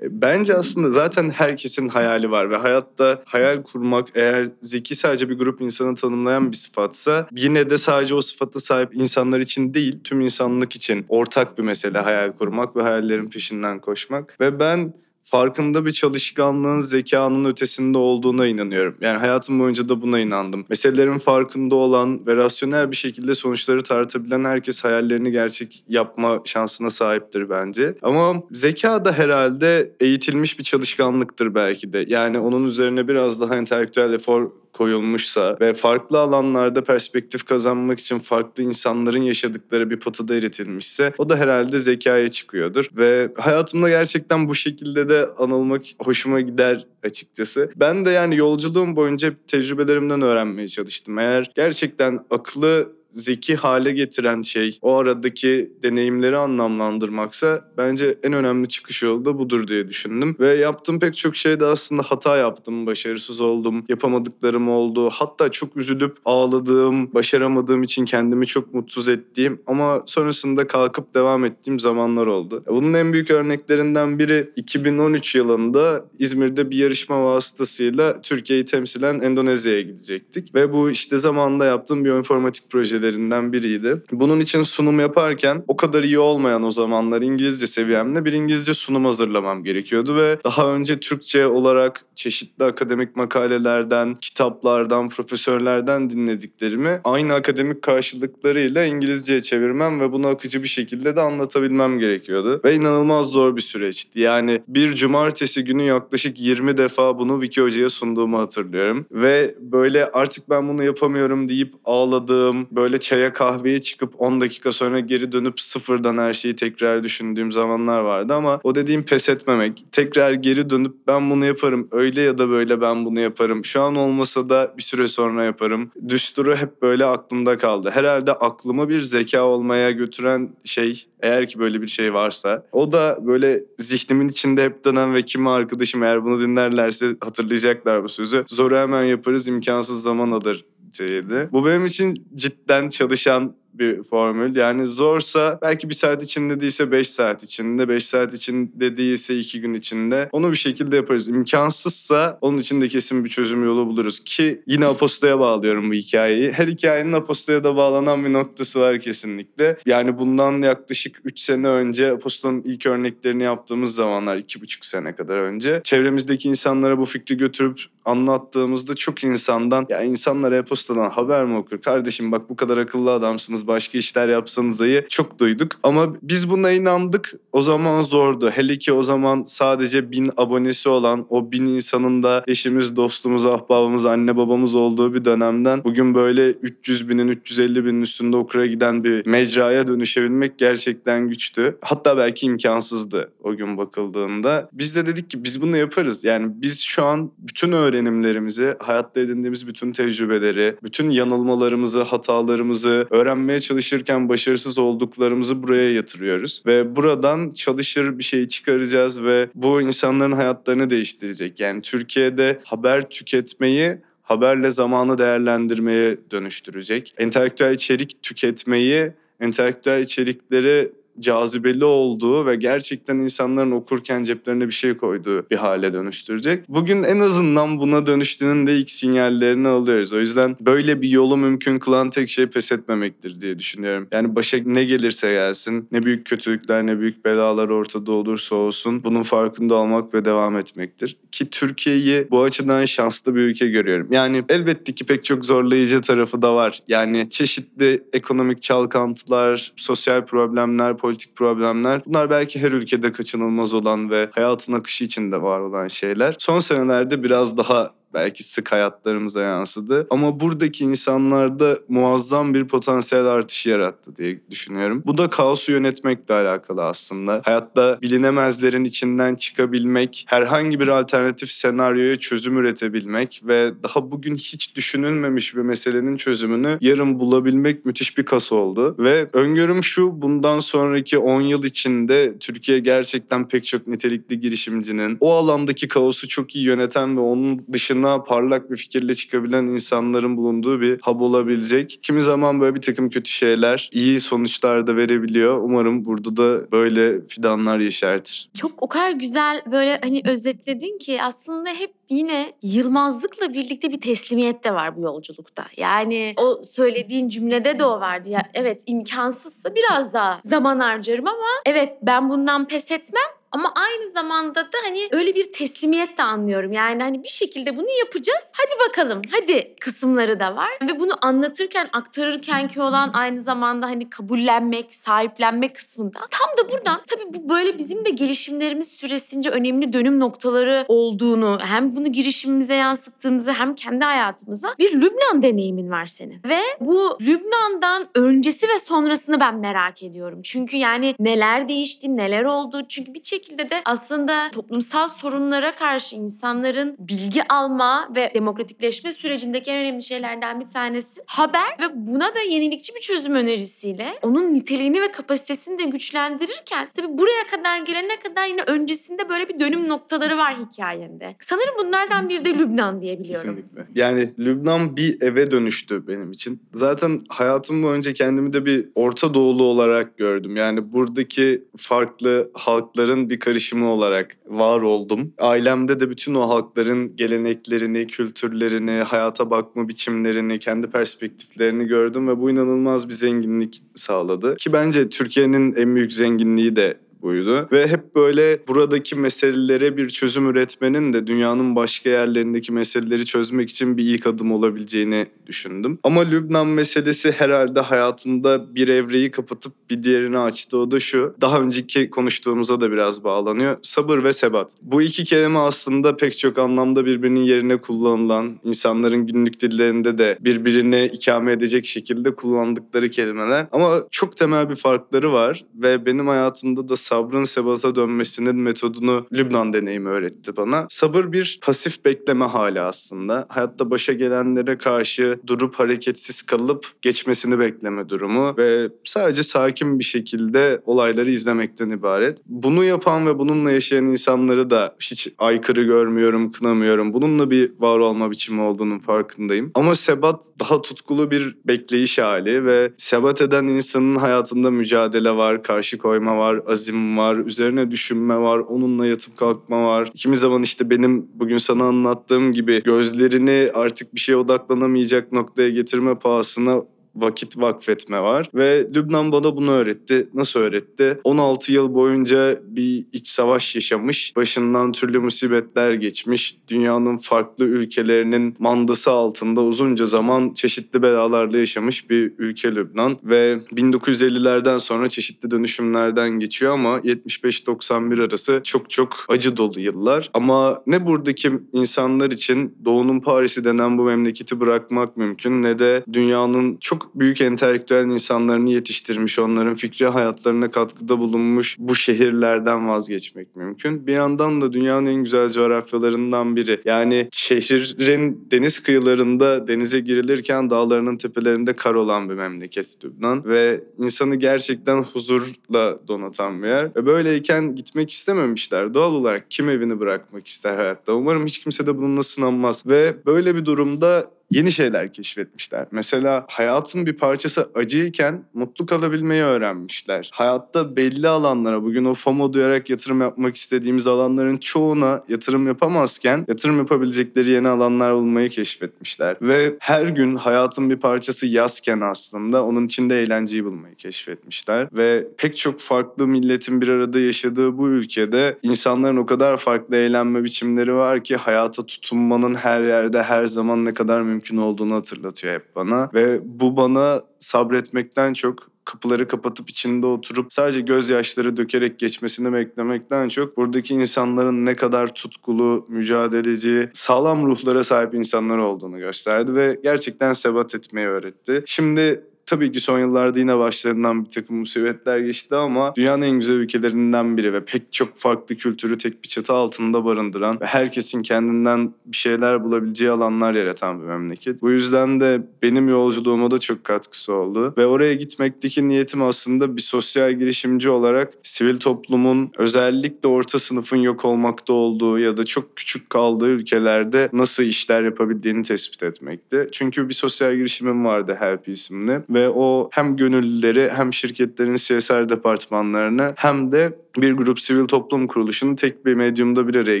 E, Bence aslında zaten herkesin hayali var ve hayatta hayal kurmak eğer zeki sadece bir grup insanı tanımlayan bir sıfatsa yine de sadece o sıfatı sahip insanlar için değil tüm insanlık için ortak bir mesele hayal kurmak ve hayallerin peşinden koşmak. Ve ben farkında bir çalışkanlığın zekanın ötesinde olduğuna inanıyorum. Yani hayatım boyunca da buna inandım. Meselelerin farkında olan ve rasyonel bir şekilde sonuçları tartabilen herkes hayallerini gerçek yapma şansına sahiptir bence. Ama zeka da herhalde eğitilmiş bir çalışkanlıktır belki de. Yani onun üzerine biraz daha entelektüel efor koyulmuşsa ve farklı alanlarda perspektif kazanmak için farklı insanların yaşadıkları bir potada eritilmişse o da herhalde zekaya çıkıyordur. Ve hayatımda gerçekten bu şekilde de anılmak hoşuma gider açıkçası. Ben de yani yolculuğum boyunca tecrübelerimden öğrenmeye çalıştım. Eğer gerçekten aklı zeki hale getiren şey o aradaki deneyimleri anlamlandırmaksa bence en önemli çıkış yolu da budur diye düşündüm. Ve yaptığım pek çok şeyde aslında hata yaptım, başarısız oldum, yapamadıklarım oldu. Hatta çok üzülüp ağladığım, başaramadığım için kendimi çok mutsuz ettiğim ama sonrasında kalkıp devam ettiğim zamanlar oldu. Bunun en büyük örneklerinden biri 2013 yılında İzmir'de bir yarışma vasıtasıyla Türkiye'yi temsilen Endonezya'ya gidecektik. Ve bu işte zamanında yaptığım bir informatik projelerinden biriydi. Bunun için sunum yaparken o kadar iyi olmayan o zamanlar İngilizce seviyemle bir İngilizce sunum hazırlamam gerekiyordu ve daha önce Türkçe olarak çeşitli akademik makalelerden, kitaplardan, profesörlerden dinlediklerimi aynı akademik karşılıklarıyla İngilizceye çevirmem ve bunu akıcı bir şekilde de anlatabilmem gerekiyordu. Ve inanılmaz zor bir süreçti. Yani bir cumartesi günü yaklaşık 20 defa bunu Wiki Hoca'ya sunduğumu hatırlıyorum. Ve böyle artık ben bunu yapamıyorum deyip ağladığım, böyle çaya kahveye çıkıp 10 dakika sonra geri dönüp sıfırdan her şeyi tekrar düşündüğüm zamanlar vardı ama o dediğim pes etmemek, tekrar geri dönüp ben bunu yaparım, öyle ya da böyle ben bunu yaparım. Şu an olmasa da bir süre sonra yaparım. Düsturu hep böyle aklımda kaldı. Herhalde aklımı bir zeka olmaya götüren şey eğer ki böyle bir şey varsa. O da böyle zihnimin içinde hep dönen ve kimi arkadaşım eğer bunu dinlerlerse hatırlayacaklar bu sözü. Zoru hemen yaparız, imkansız zaman alır şeydi. Bu benim için cidden çalışan bir formül. Yani zorsa belki bir saat içinde değilse beş saat içinde, beş saat içinde değilse iki gün içinde onu bir şekilde yaparız. İmkansızsa onun için de kesin bir çözüm yolu buluruz. Ki yine Aposto'ya bağlıyorum bu hikayeyi. Her hikayenin Aposto'ya da bağlanan bir noktası var kesinlikle. Yani bundan yaklaşık üç sene önce Aposto'nun ilk örneklerini yaptığımız zamanlar, iki buçuk sene kadar önce çevremizdeki insanlara bu fikri götürüp anlattığımızda çok insandan ya insanlar e-postadan haber mi okur? Kardeşim bak bu kadar akıllı adamsınız başka işler yapsanız ayı çok duyduk. Ama biz buna inandık. O zaman zordu. Hele ki o zaman sadece bin abonesi olan o bin insanın da eşimiz, dostumuz, ahbabımız, anne babamız olduğu bir dönemden bugün böyle 300 binin, 350 binin üstünde okura giden bir mecraya dönüşebilmek gerçekten güçtü. Hatta belki imkansızdı o gün bakıldığında. Biz de dedik ki biz bunu yaparız. Yani biz şu an bütün öğrenimlerimizi, hayatta edindiğimiz bütün tecrübeleri, bütün yanılmalarımızı, hatalarımızı öğrenmeye çalışırken başarısız olduklarımızı buraya yatırıyoruz. Ve buradan çalışır bir şey çıkaracağız ve bu insanların hayatlarını değiştirecek. Yani Türkiye'de haber tüketmeyi haberle zamanı değerlendirmeye dönüştürecek. Entelektüel içerik tüketmeyi, entelektüel içerikleri cazibeli olduğu ve gerçekten insanların okurken ceplerine bir şey koyduğu bir hale dönüştürecek. Bugün en azından buna dönüştüğünün de ilk sinyallerini alıyoruz. O yüzden böyle bir yolu mümkün kılan tek şey pes etmemektir diye düşünüyorum. Yani başa ne gelirse gelsin, ne büyük kötülükler, ne büyük belalar ortada olursa olsun bunun farkında olmak ve devam etmektir. Ki Türkiye'yi bu açıdan şanslı bir ülke görüyorum. Yani elbette ki pek çok zorlayıcı tarafı da var. Yani çeşitli ekonomik çalkantılar, sosyal problemler, politik problemler. Bunlar belki her ülkede kaçınılmaz olan ve hayatın akışı içinde var olan şeyler. Son senelerde biraz daha belki sık hayatlarımıza yansıdı. Ama buradaki insanlarda muazzam bir potansiyel artışı yarattı diye düşünüyorum. Bu da kaosu yönetmekle alakalı aslında. Hayatta bilinemezlerin içinden çıkabilmek, herhangi bir alternatif senaryoya çözüm üretebilmek ve daha bugün hiç düşünülmemiş bir meselenin çözümünü yarın bulabilmek müthiş bir kas oldu. Ve öngörüm şu bundan sonraki 10 yıl içinde Türkiye gerçekten pek çok nitelikli girişimcinin o alandaki kaosu çok iyi yöneten ve onun dışında dışına parlak bir fikirle çıkabilen insanların bulunduğu bir hub olabilecek. Kimi zaman böyle bir takım kötü şeyler iyi sonuçlar da verebiliyor. Umarım burada da böyle fidanlar yeşertir. Çok o kadar güzel böyle hani özetledin ki aslında hep yine yılmazlıkla birlikte bir teslimiyet de var bu yolculukta. Yani o söylediğin cümlede de o vardı. Ya evet imkansızsa biraz daha zaman harcarım ama evet ben bundan pes etmem Ama aynı zamanda da hani öyle bir teslimiyet de anlıyorum. Yani hani bir şekilde bunu yapacağız. Hadi bakalım. Hadi kısımları da var. Ve bunu anlatırken, aktarırken ki olan aynı zamanda hani kabullenmek, sahiplenme kısmında. Tam da buradan tabii bu böyle bizim de gelişimlerimiz süresince önemli dönüm noktaları olduğunu, hem bunu girişimimize yansıttığımızı hem kendi hayatımıza bir Lübnan deneyimin var senin. Ve bu Lübnan'dan öncesi ve sonrasını ben merak ediyorum. Çünkü yani neler değişti, neler oldu. Çünkü bir şekilde de aslında toplumsal sorunlara karşı insanların bilgi alma ve demokratikleşme sürecindeki en önemli şeylerden bir tanesi haber ve buna da yenilikçi bir çözüm önerisiyle onun niteliğini ve kapasitesini de güçlendirirken tabii buraya kadar gelene kadar yine öncesinde böyle bir dönüm noktaları var hikayende. Sanırım bunlardan biri de Lübnan diye biliyorum. Kesinlikle. Yani Lübnan bir eve dönüştü benim için. Zaten hayatım boyunca kendimi de bir Orta Doğulu olarak gördüm. Yani buradaki farklı halkların bir karışımı olarak var oldum. Ailemde de bütün o halkların geleneklerini, kültürlerini, hayata bakma biçimlerini, kendi perspektiflerini gördüm ve bu inanılmaz bir zenginlik sağladı. Ki bence Türkiye'nin en büyük zenginliği de buydu. Ve hep böyle buradaki meselelere bir çözüm üretmenin de dünyanın başka yerlerindeki meseleleri çözmek için bir ilk adım olabileceğini düşündüm. Ama Lübnan meselesi herhalde hayatımda bir evreyi kapatıp bir diğerini açtı. O da şu. Daha önceki konuştuğumuza da biraz bağlanıyor. Sabır ve sebat. Bu iki kelime aslında pek çok anlamda birbirinin yerine kullanılan, insanların günlük dillerinde de birbirine ikame edecek şekilde kullandıkları kelimeler. Ama çok temel bir farkları var ve benim hayatımda da sabrın sebata dönmesinin metodunu Lübnan deneyimi öğretti bana. Sabır bir pasif bekleme hali aslında. Hayatta başa gelenlere karşı durup hareketsiz kalıp geçmesini bekleme durumu ve sadece sakin bir şekilde olayları izlemekten ibaret. Bunu yapan ve bununla yaşayan insanları da hiç aykırı görmüyorum, kınamıyorum. Bununla bir var olma biçimi olduğunun farkındayım. Ama sebat daha tutkulu bir bekleyiş hali ve sebat eden insanın hayatında mücadele var, karşı koyma var, azim var, üzerine düşünme var, onunla yatıp kalkma var. Kimi zaman işte benim bugün sana anlattığım gibi gözlerini artık bir şeye odaklanamayacak noktaya getirme pahasına vakit vakfetme var. Ve Lübnan bana bunu öğretti. Nasıl öğretti? 16 yıl boyunca bir iç savaş yaşamış. Başından türlü musibetler geçmiş. Dünyanın farklı ülkelerinin mandası altında uzunca zaman çeşitli belalarla yaşamış bir ülke Lübnan. Ve 1950'lerden sonra çeşitli dönüşümlerden geçiyor ama 75-91 arası çok çok acı dolu yıllar. Ama ne buradaki insanlar için Doğu'nun Paris'i denen bu memleketi bırakmak mümkün ne de dünyanın çok büyük entelektüel insanlarını yetiştirmiş, onların fikri hayatlarına katkıda bulunmuş bu şehirlerden vazgeçmek mümkün. Bir yandan da dünyanın en güzel coğrafyalarından biri. Yani şehrin deniz kıyılarında denize girilirken dağlarının tepelerinde kar olan bir memleket Lübnan ve insanı gerçekten huzurla donatan bir yer. Ve böyleyken gitmek istememişler. Doğal olarak kim evini bırakmak ister hayatta? Umarım hiç kimse de bununla sınanmaz. Ve böyle bir durumda yeni şeyler keşfetmişler. Mesela hayatın bir parçası acıyken mutlu kalabilmeyi öğrenmişler. Hayatta belli alanlara bugün o FOMO duyarak yatırım yapmak istediğimiz alanların çoğuna yatırım yapamazken yatırım yapabilecekleri yeni alanlar bulmayı keşfetmişler. Ve her gün hayatın bir parçası yazken aslında onun içinde eğlenceyi bulmayı keşfetmişler. Ve pek çok farklı milletin bir arada yaşadığı bu ülkede insanların o kadar farklı eğlenme biçimleri var ki hayata tutunmanın her yerde her zaman ne kadar mümkün mümkün olduğunu hatırlatıyor hep bana. Ve bu bana sabretmekten çok kapıları kapatıp içinde oturup sadece gözyaşları dökerek geçmesini beklemekten çok buradaki insanların ne kadar tutkulu, mücadeleci, sağlam ruhlara sahip insanlar olduğunu gösterdi ve gerçekten sebat etmeyi öğretti. Şimdi Tabii ki son yıllarda yine başlarından bir takım musibetler geçti ama dünyanın en güzel ülkelerinden biri ve pek çok farklı kültürü tek bir çatı altında barındıran ve herkesin kendinden bir şeyler bulabileceği alanlar yaratan bir memleket. Bu yüzden de benim yolculuğuma da çok katkısı oldu. Ve oraya gitmekteki niyetim aslında bir sosyal girişimci olarak sivil toplumun özellikle orta sınıfın yok olmakta olduğu ya da çok küçük kaldığı ülkelerde nasıl işler yapabildiğini tespit etmekti. Çünkü bir sosyal girişimim vardı Help isimli ve o hem gönüllüleri hem şirketlerin CSR departmanlarını hem de bir grup sivil toplum kuruluşunu tek bir medyumda bir araya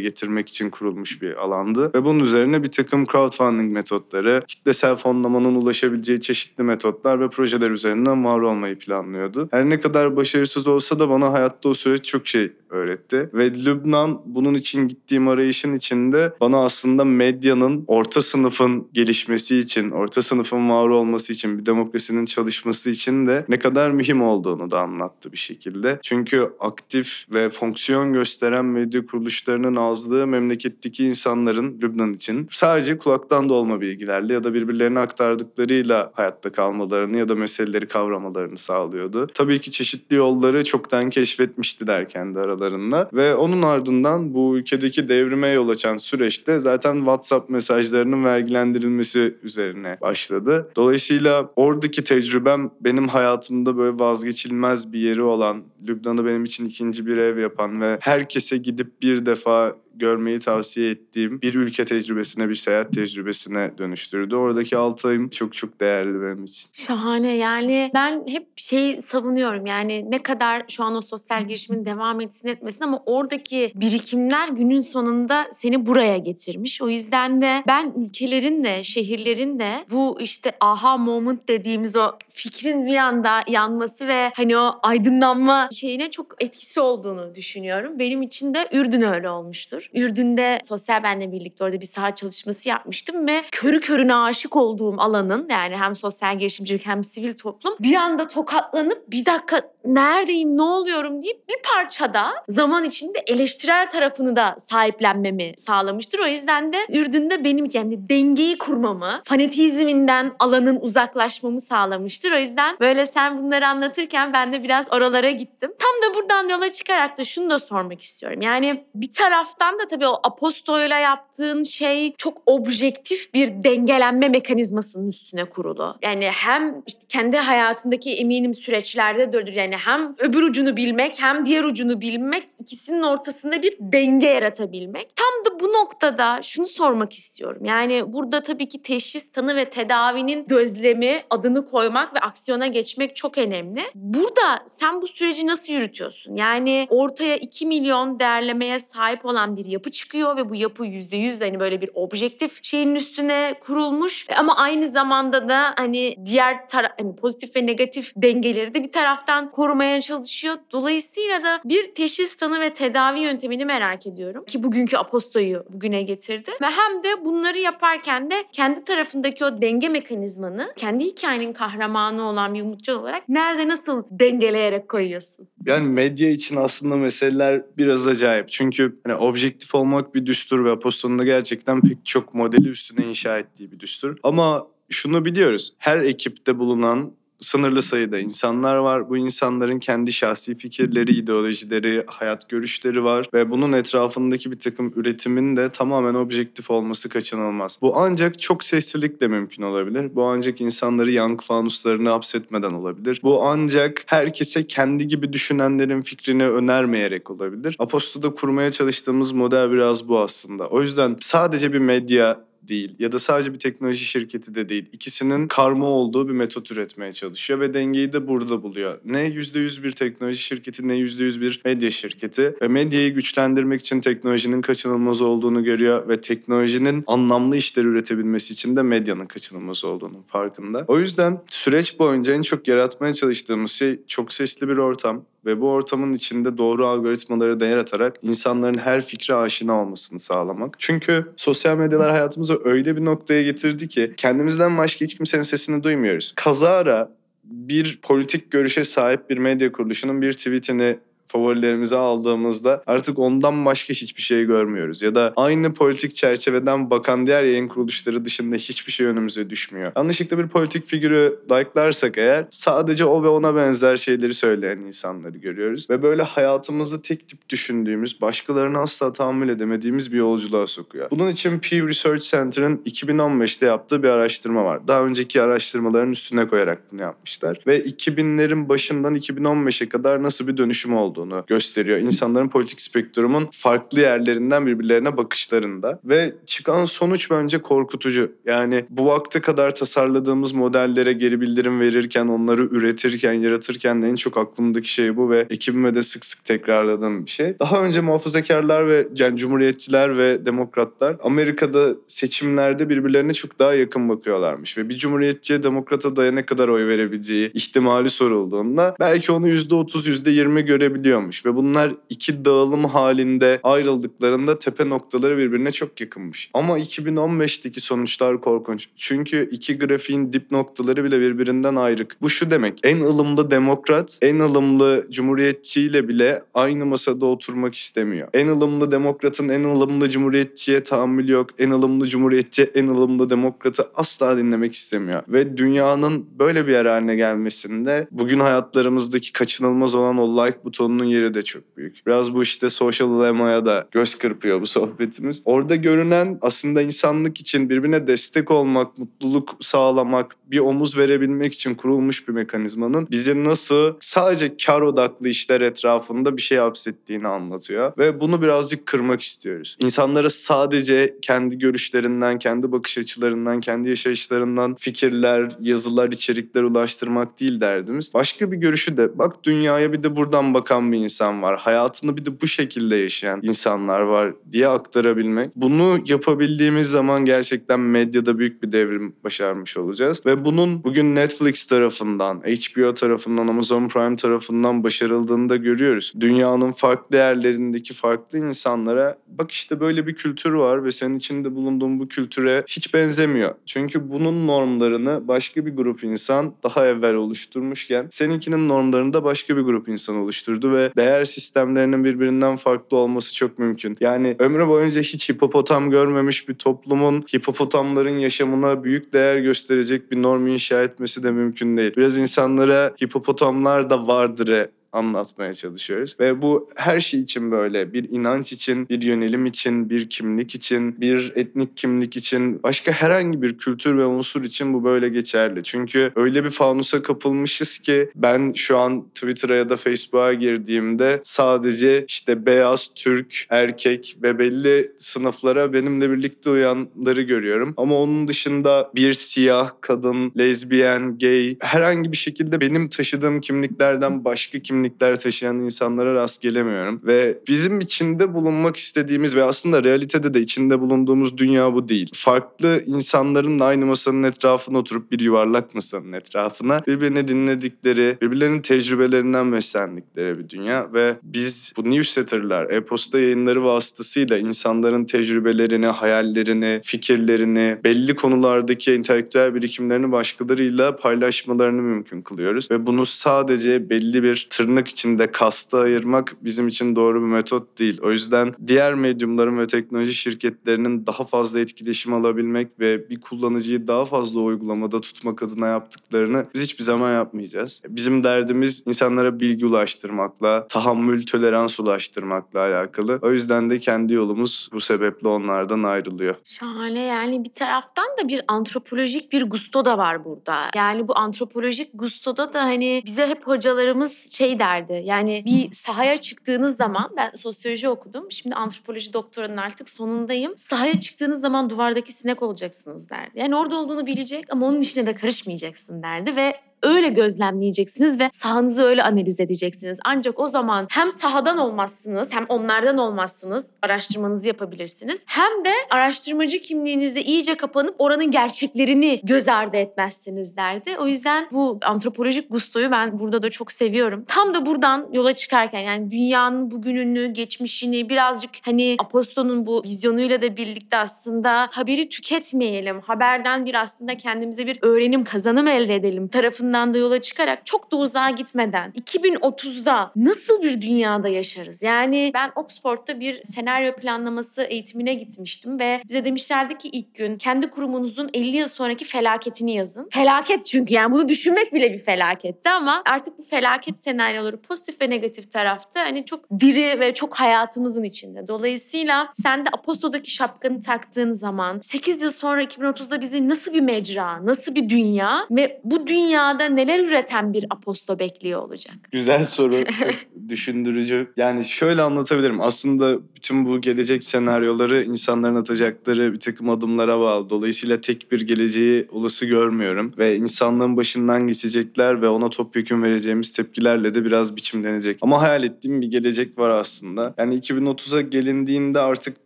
getirmek için kurulmuş bir alandı. Ve bunun üzerine bir takım crowdfunding metotları, kitlesel fonlamanın ulaşabileceği çeşitli metotlar ve projeler üzerinden var olmayı planlıyordu. Her ne kadar başarısız olsa da bana hayatta o süreç çok şey öğretti. Ve Lübnan bunun için gittiğim arayışın içinde bana aslında medyanın orta sınıfın gelişmesi için, orta sınıfın var olması için, bir demokrasinin çalışması için de ne kadar mühim olduğunu da anlattı bir şekilde. Çünkü aktif ve fonksiyon gösteren medya kuruluşlarının azlığı memleketteki insanların Lübnan için sadece kulaktan dolma bilgilerle ya da birbirlerine aktardıklarıyla hayatta kalmalarını ya da meseleleri kavramalarını sağlıyordu. Tabii ki çeşitli yolları çoktan keşfetmiştiler kendi aralarında ve onun ardından bu ülkedeki devrime yol açan süreçte zaten WhatsApp mesajlarının vergilendirilmesi üzerine başladı. Dolayısıyla oradaki tecrübem benim hayatımda böyle vazgeçilmez bir yeri olan, Lübnan'ı benim için ikinci bir ev yapan ve herkese gidip bir defa görmeyi tavsiye ettiğim bir ülke tecrübesine, bir seyahat tecrübesine dönüştürdü. Oradaki 6 ayım çok çok değerli benim için. Şahane yani ben hep şey savunuyorum yani ne kadar şu an o sosyal girişimin devam etsin etmesin ama oradaki birikimler günün sonunda seni buraya getirmiş. O yüzden de ben ülkelerin de şehirlerin de bu işte aha moment dediğimiz o fikrin bir anda yanması ve hani o aydınlanma şeyine çok etkisi olduğunu düşünüyorum. Benim için de Ürdün öyle olmuştur. Ürdün'de sosyal benle birlikte orada bir saha çalışması yapmıştım ve körü körüne aşık olduğum alanın yani hem sosyal girişimcilik hem sivil toplum bir anda tokatlanıp bir dakika neredeyim ne oluyorum deyip bir parçada zaman içinde eleştirel tarafını da sahiplenmemi sağlamıştır. O yüzden de Ürdün'de benim yani dengeyi kurmamı, fanatizminden alanın uzaklaşmamı sağlamıştır. O yüzden böyle sen bunları anlatırken ben de biraz oralara gittim. Tam da buradan yola çıkarak da şunu da sormak istiyorum. Yani bir taraftan da tabii o apostoyla yaptığın şey çok objektif bir dengelenme mekanizmasının üstüne kurulu. Yani hem işte kendi hayatındaki eminim süreçlerde döndür. Yani hem öbür ucunu bilmek hem diğer ucunu bilmek ikisinin ortasında bir denge yaratabilmek. Tam da bu noktada şunu sormak istiyorum. Yani burada tabii ki teşhis, tanı ve tedavinin gözlemi, adını koymak ve aksiyona geçmek çok önemli. Burada sen bu süreci nasıl yürütüyorsun? Yani ortaya 2 milyon değerlemeye sahip olan bir yapı çıkıyor ve bu yapı %100 hani böyle bir objektif şeyin üstüne kurulmuş ama aynı zamanda da hani diğer tara- hani pozitif ve negatif dengeleri de bir taraftan korumaya çalışıyor. Dolayısıyla da bir teşhis, tanı ve tedavi yöntemini merak ediyorum ki bugünkü apostoyu bugüne getirdi ve hem de bunları yaparken de kendi tarafındaki o denge mekanizmanı kendi hikayenin kahramanı olan bir Umutcan olarak nerede nasıl dengeleyerek koyuyorsun? Yani medya için aslında meseleler biraz acayip. Çünkü hani objektif olmak bir düstur ve Aposto'nun da gerçekten pek çok modeli üstüne inşa ettiği bir düstur. Ama şunu biliyoruz. Her ekipte bulunan sınırlı sayıda insanlar var. Bu insanların kendi şahsi fikirleri, ideolojileri, hayat görüşleri var ve bunun etrafındaki bir takım üretimin de tamamen objektif olması kaçınılmaz. Bu ancak çok seslilikle mümkün olabilir. Bu ancak insanları yankı fanuslarına hapsetmeden olabilir. Bu ancak herkese kendi gibi düşünenlerin fikrini önermeyerek olabilir. Aposto'da kurmaya çalıştığımız model biraz bu aslında. O yüzden sadece bir medya değil ya da sadece bir teknoloji şirketi de değil. İkisinin karma olduğu bir metot üretmeye çalışıyor ve dengeyi de burada buluyor. Ne %100 bir teknoloji şirketi ne %100 bir medya şirketi ve medyayı güçlendirmek için teknolojinin kaçınılmaz olduğunu görüyor ve teknolojinin anlamlı işler üretebilmesi için de medyanın kaçınılmaz olduğunun farkında. O yüzden süreç boyunca en çok yaratmaya çalıştığımız şey çok sesli bir ortam, ve bu ortamın içinde doğru algoritmaları da yaratarak insanların her fikre aşina olmasını sağlamak. Çünkü sosyal medyalar hayatımızı öyle bir noktaya getirdi ki kendimizden başka hiç kimsenin sesini duymuyoruz. Kazara bir politik görüşe sahip bir medya kuruluşunun bir tweetini favorilerimize aldığımızda artık ondan başka hiçbir şey görmüyoruz. Ya da aynı politik çerçeveden bakan diğer yayın kuruluşları dışında hiçbir şey önümüze düşmüyor. Yanlışlıkla bir politik figürü like'larsak eğer sadece o ve ona benzer şeyleri söyleyen insanları görüyoruz. Ve böyle hayatımızı tek tip düşündüğümüz, başkalarına asla tahammül edemediğimiz bir yolculuğa sokuyor. Bunun için Pew Research Center'ın 2015'te yaptığı bir araştırma var. Daha önceki araştırmaların üstüne koyarak bunu yapmışlar. Ve 2000'lerin başından 2015'e kadar nasıl bir dönüşüm oldu olduğunu gösteriyor. İnsanların politik spektrumun farklı yerlerinden birbirlerine bakışlarında ve çıkan sonuç bence korkutucu. Yani bu vakte kadar tasarladığımız modellere geri bildirim verirken, onları üretirken, yaratırken en çok aklımdaki şey bu ve ekibime de sık sık tekrarladığım bir şey. Daha önce muhafazakarlar ve yani cumhuriyetçiler ve demokratlar Amerika'da seçimlerde birbirlerine çok daha yakın bakıyorlarmış ve bir cumhuriyetçiye demokrata da ne kadar oy verebileceği ihtimali sorulduğunda belki onu %30 %20 görebiliyormuş ve bunlar iki dağılım halinde ayrıldıklarında tepe noktaları birbirine çok yakınmış. Ama 2015'teki sonuçlar korkunç. Çünkü iki grafiğin dip noktaları bile birbirinden ayrık. Bu şu demek. En ılımlı demokrat, en ılımlı cumhuriyetçiyle bile aynı masada oturmak istemiyor. En ılımlı demokratın en ılımlı cumhuriyetçiye tahammül yok. En ılımlı cumhuriyetçi en ılımlı demokratı asla dinlemek istemiyor. Ve dünyanın böyle bir yer haline gelmesinde bugün hayatlarımızdaki kaçınılmaz olan o like butonunun yeri de çok büyük. Biraz bu işte social lema'ya da göz kırpıyor bu sohbetimiz. Orada görünen aslında insanlık için birbirine destek olmak, mutluluk sağlamak, bir omuz verebilmek için kurulmuş bir mekanizmanın bizi nasıl sadece kar odaklı işler etrafında bir şey hapsettiğini anlatıyor. Ve bunu birazcık kırmak istiyoruz. İnsanlara sadece kendi görüşlerinden, kendi bakış açılarından, kendi yaşayışlarından fikirler, yazılar, içerikler ulaştırmak değil derdimiz. Başka bir görüşü de bak dünyaya bir de buradan bakan bir insan var. Hayatını bir de bu şekilde yaşayan insanlar var diye aktarabilmek. Bunu yapabildiğimiz zaman gerçekten medyada büyük bir devrim başarmış olacağız. Ve bunun bugün Netflix tarafından, HBO tarafından, Amazon Prime tarafından başarıldığını da görüyoruz. Dünyanın farklı yerlerindeki farklı insanlara bak işte böyle bir kültür var ve senin içinde bulunduğun bu kültüre hiç benzemiyor. Çünkü bunun normlarını başka bir grup insan daha evvel oluşturmuşken seninkinin normlarını da başka bir grup insan oluşturdu ve değer sistemlerinin birbirinden farklı olması çok mümkün. Yani ömrü boyunca hiç hipopotam görmemiş bir toplumun hipopotamların yaşamına büyük değer gösterecek bir norm inşa etmesi de mümkün değil. Biraz insanlara hipopotamlar da vardır anlatmaya çalışıyoruz. Ve bu her şey için böyle. Bir inanç için, bir yönelim için, bir kimlik için, bir etnik kimlik için, başka herhangi bir kültür ve unsur için bu böyle geçerli. Çünkü öyle bir fanusa kapılmışız ki ben şu an Twitter'a ya da Facebook'a girdiğimde sadece işte beyaz, Türk, erkek ve belli sınıflara benimle birlikte uyanları görüyorum. Ama onun dışında bir siyah, kadın, lezbiyen, gay herhangi bir şekilde benim taşıdığım kimliklerden başka kimlik kimlikler taşıyan insanlara rast gelemiyorum. Ve bizim içinde bulunmak istediğimiz ve aslında realitede de içinde bulunduğumuz dünya bu değil. Farklı insanların aynı masanın etrafına oturup bir yuvarlak masanın etrafına birbirini dinledikleri, birbirlerinin tecrübelerinden beslendikleri bir dünya ve biz bu newsletter'lar, e-posta yayınları vasıtasıyla insanların tecrübelerini, hayallerini, fikirlerini, belli konulardaki entelektüel birikimlerini başkalarıyla paylaşmalarını mümkün kılıyoruz ve bunu sadece belli bir tırnak tırnak içinde kasta ayırmak bizim için doğru bir metot değil. O yüzden diğer medyumların ve teknoloji şirketlerinin daha fazla etkileşim alabilmek ve bir kullanıcıyı daha fazla uygulamada tutmak adına yaptıklarını biz hiçbir zaman yapmayacağız. Bizim derdimiz insanlara bilgi ulaştırmakla, tahammül, tolerans ulaştırmakla alakalı. O yüzden de kendi yolumuz bu sebeple onlardan ayrılıyor. Şahane yani bir taraftan da bir antropolojik bir gusto da var burada. Yani bu antropolojik gustoda da hani bize hep hocalarımız şey derdi. Yani bir sahaya çıktığınız zaman ben sosyoloji okudum. Şimdi antropoloji doktoranın artık sonundayım. Sahaya çıktığınız zaman duvardaki sinek olacaksınız derdi. Yani orada olduğunu bilecek ama onun içine de karışmayacaksın derdi ve öyle gözlemleyeceksiniz ve sahanızı öyle analiz edeceksiniz. Ancak o zaman hem sahadan olmazsınız hem onlardan olmazsınız. Araştırmanızı yapabilirsiniz. Hem de araştırmacı kimliğinizi iyice kapanıp oranın gerçeklerini göz ardı etmezsiniz derdi. O yüzden bu antropolojik gustoyu ben burada da çok seviyorum. Tam da buradan yola çıkarken yani dünyanın bugününü, geçmişini birazcık hani Aposto'nun bu vizyonuyla da birlikte aslında haberi tüketmeyelim. Haberden bir aslında kendimize bir öğrenim, kazanım elde edelim tarafından tarafından da yola çıkarak çok da uzağa gitmeden 2030'da nasıl bir dünyada yaşarız? Yani ben Oxford'da bir senaryo planlaması eğitimine gitmiştim ve bize demişlerdi ki ilk gün kendi kurumunuzun 50 yıl sonraki felaketini yazın. Felaket çünkü yani bunu düşünmek bile bir felaketti ama artık bu felaket senaryoları pozitif ve negatif tarafta hani çok diri ve çok hayatımızın içinde. Dolayısıyla sen de Aposto'daki şapkanı taktığın zaman 8 yıl sonra 2030'da bizi nasıl bir mecra, nasıl bir dünya ve bu dünyada dünyada neler üreten bir aposto bekliyor olacak? Güzel soru. Düşündürücü. Yani şöyle anlatabilirim. Aslında bütün bu gelecek senaryoları insanların atacakları bir takım adımlara bağlı. Dolayısıyla tek bir geleceği olası görmüyorum. Ve insanlığın başından geçecekler ve ona topyekun vereceğimiz tepkilerle de biraz biçimlenecek. Ama hayal ettiğim bir gelecek var aslında. Yani 2030'a gelindiğinde artık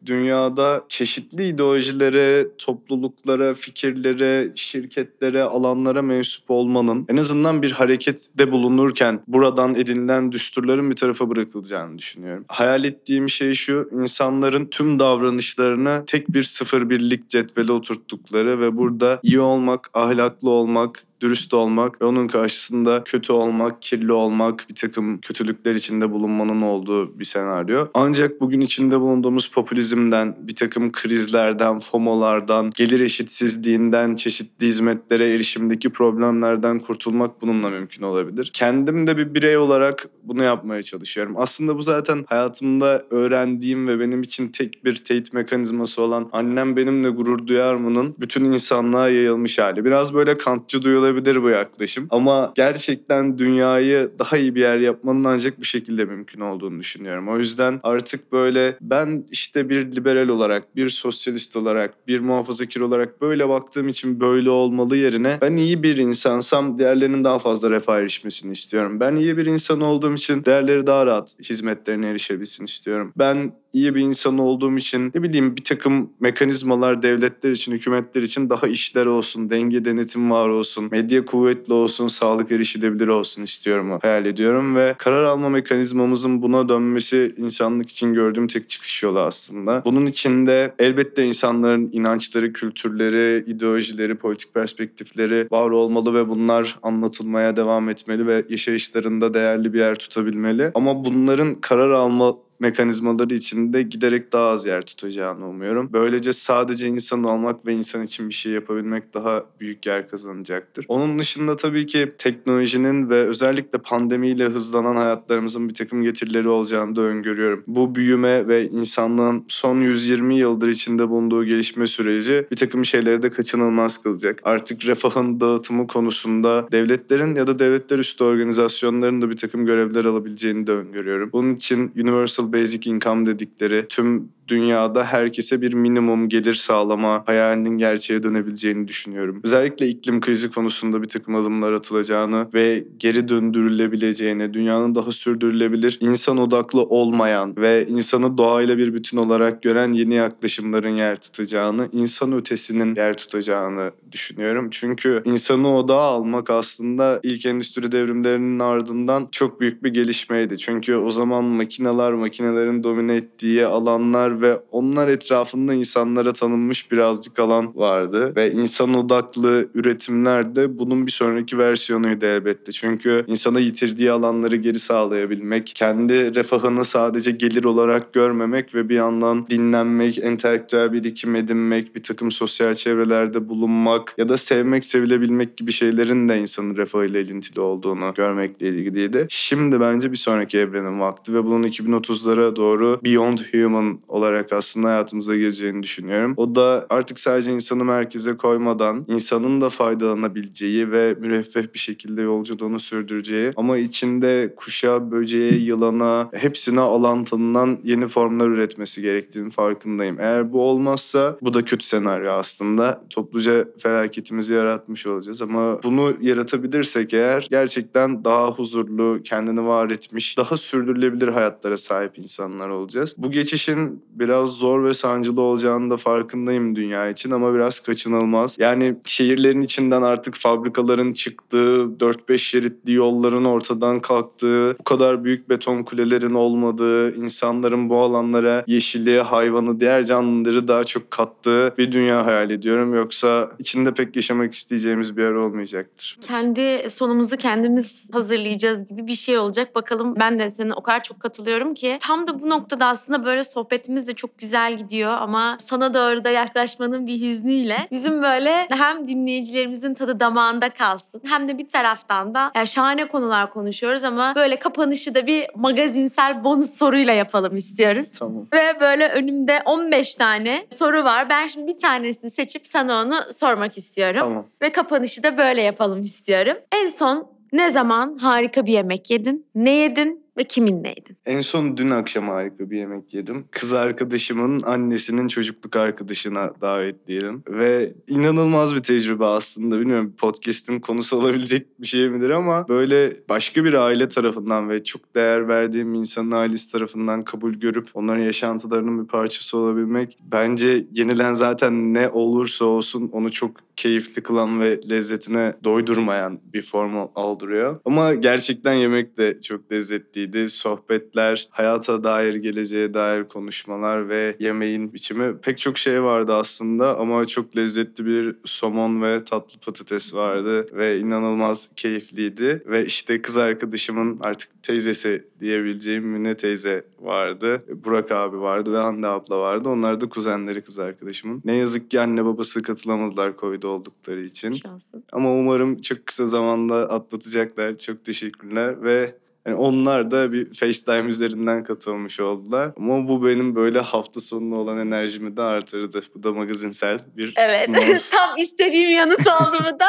dünyada çeşitli ideolojilere, topluluklara, fikirlere, şirketlere, alanlara mensup olmanın en azından bir harekette bulunurken buradan edinilen düsturların bir tarafa bırakılacağını düşünüyorum. Hayal ettiğim şey şu, insanların tüm davranışlarını tek bir sıfır birlik cetvele oturttukları ve burada iyi olmak, ahlaklı olmak, dürüst olmak ve onun karşısında kötü olmak, kirli olmak, bir takım kötülükler içinde bulunmanın olduğu bir senaryo. Ancak bugün içinde bulunduğumuz popülizmden, bir takım krizlerden, FOMO'lardan, gelir eşitsizliğinden, çeşitli hizmetlere erişimdeki problemlerden kurtulmak bununla mümkün olabilir. Kendim de bir birey olarak bunu yapmaya çalışıyorum. Aslında bu zaten hayatımda öğrendiğim ve benim için tek bir teyit mekanizması olan annem benimle gurur duyar mı'nın bütün insanlığa yayılmış hali. Biraz böyle kantçı duyulabilir olabilir bu yaklaşım. Ama gerçekten dünyayı daha iyi bir yer yapmanın ancak bu şekilde mümkün olduğunu düşünüyorum. O yüzden artık böyle ben işte bir liberal olarak, bir sosyalist olarak, bir muhafazakar olarak böyle baktığım için böyle olmalı yerine ben iyi bir insansam diğerlerinin daha fazla refah erişmesini istiyorum. Ben iyi bir insan olduğum için değerleri daha rahat hizmetlerine erişebilsin istiyorum. Ben iyi bir insan olduğum için ne bileyim bir takım mekanizmalar devletler için, hükümetler için daha işler olsun, denge denetim var olsun, medya kuvvetli olsun, sağlık erişilebilir olsun istiyorum, hayal ediyorum ve karar alma mekanizmamızın buna dönmesi insanlık için gördüğüm tek çıkış yolu aslında. Bunun içinde elbette insanların inançları, kültürleri, ideolojileri, politik perspektifleri var olmalı ve bunlar anlatılmaya devam etmeli ve yaşayışlarında değerli bir yer tutabilmeli. Ama bunların karar alma mekanizmaları içinde giderek daha az yer tutacağını umuyorum. Böylece sadece insan olmak ve insan için bir şey yapabilmek daha büyük yer kazanacaktır. Onun dışında tabii ki teknolojinin ve özellikle pandemiyle hızlanan hayatlarımızın bir takım getirileri olacağını da öngörüyorum. Bu büyüme ve insanlığın son 120 yıldır içinde bulunduğu gelişme süreci bir takım şeyleri de kaçınılmaz kılacak. Artık refahın dağıtımı konusunda devletlerin ya da devletler üstü organizasyonların da bir takım görevler alabileceğini de öngörüyorum. Bunun için Universal basic income dedikleri tüm dünyada herkese bir minimum gelir sağlama hayalinin gerçeğe dönebileceğini düşünüyorum. Özellikle iklim krizi konusunda bir takım adımlar atılacağını ve geri döndürülebileceğini, dünyanın daha sürdürülebilir, insan odaklı olmayan ve insanı doğayla bir bütün olarak gören yeni yaklaşımların yer tutacağını, insan ötesinin yer tutacağını düşünüyorum. Çünkü insanı odağa almak aslında ilk endüstri devrimlerinin ardından çok büyük bir gelişmeydi. Çünkü o zaman makineler, makinelerin domine ettiği alanlar ve onlar etrafında insanlara tanınmış birazcık alan vardı. Ve insan odaklı üretimler de bunun bir sonraki versiyonuydu elbette. Çünkü insana yitirdiği alanları geri sağlayabilmek, kendi refahını sadece gelir olarak görmemek ve bir yandan dinlenmek, entelektüel birikim edinmek, bir takım sosyal çevrelerde bulunmak ya da sevmek, sevilebilmek gibi şeylerin de insanın refahıyla ilintili olduğunu görmekle ilgiliydi. Şimdi bence bir sonraki evrenin vakti ve bunun 2030'lara doğru Beyond Human olarak aslında hayatımıza gireceğini düşünüyorum. O da artık sadece insanı merkeze koymadan insanın da faydalanabileceği ve müreffeh bir şekilde yolculuğunu sürdüreceği ama içinde kuşa, böceğe, yılana hepsine alan tanınan yeni formlar üretmesi gerektiğini farkındayım. Eğer bu olmazsa bu da kötü senaryo aslında. Topluca felaketimizi yaratmış olacağız ama bunu yaratabilirsek eğer gerçekten daha huzurlu, kendini var etmiş, daha sürdürülebilir hayatlara sahip insanlar olacağız. Bu geçişin biraz zor ve sancılı olacağını da farkındayım dünya için ama biraz kaçınılmaz. Yani şehirlerin içinden artık fabrikaların çıktığı, 4-5 şeritli yolların ortadan kalktığı, bu kadar büyük beton kulelerin olmadığı, insanların bu alanlara yeşili, hayvanı, diğer canlıları daha çok kattığı bir dünya hayal ediyorum. Yoksa içinde pek yaşamak isteyeceğimiz bir yer olmayacaktır. Kendi sonumuzu kendimiz hazırlayacağız gibi bir şey olacak. Bakalım ben de senin o kadar çok katılıyorum ki tam da bu noktada aslında böyle sohbetimiz sohbetimiz de çok güzel gidiyor ama sana doğru da yaklaşmanın bir hüznüyle bizim böyle hem dinleyicilerimizin tadı damağında kalsın hem de bir taraftan da ya şahane konular konuşuyoruz ama böyle kapanışı da bir magazinsel bonus soruyla yapalım istiyoruz. Tamam. Ve böyle önümde 15 tane soru var. Ben şimdi bir tanesini seçip sana onu sormak istiyorum. Tamam. Ve kapanışı da böyle yapalım istiyorum. En son ne zaman harika bir yemek yedin? Ne yedin ve kiminle yedin? En son dün akşam harika bir yemek yedim. Kız arkadaşımın annesinin çocukluk arkadaşına davetliyelim. Ve inanılmaz bir tecrübe aslında. Bilmiyorum podcast'in konusu olabilecek bir şey midir ama böyle başka bir aile tarafından ve çok değer verdiğim insanın ailesi tarafından kabul görüp onların yaşantılarının bir parçası olabilmek bence yenilen zaten ne olursa olsun onu çok keyifli kılan ve lezzetine doydurmayan bir form aldırıyor. Ama gerçekten yemek de çok lezzetliydi. Sohbetler, hayata dair, geleceğe dair konuşmalar ve yemeğin biçimi pek çok şey vardı aslında ama çok lezzetli bir somon ve tatlı patates vardı ve inanılmaz keyifliydi. Ve işte kız arkadaşımın artık teyzesi diyebileceğim Mine teyze vardı. Burak abi vardı ve Hande abla vardı. Onlar da kuzenleri kız arkadaşımın. Ne yazık ki anne babası katılamadılar Covid oldukları için. Şansın. Ama umarım çok kısa zamanda atlatacaklar. Çok teşekkürler ve yani onlar da bir FaceTime üzerinden katılmış oldular. Ama bu benim böyle hafta sonuna olan enerjimi de artırdı. Bu da magazinsel bir Evet. Tam istediğim yanıt oldu bu da.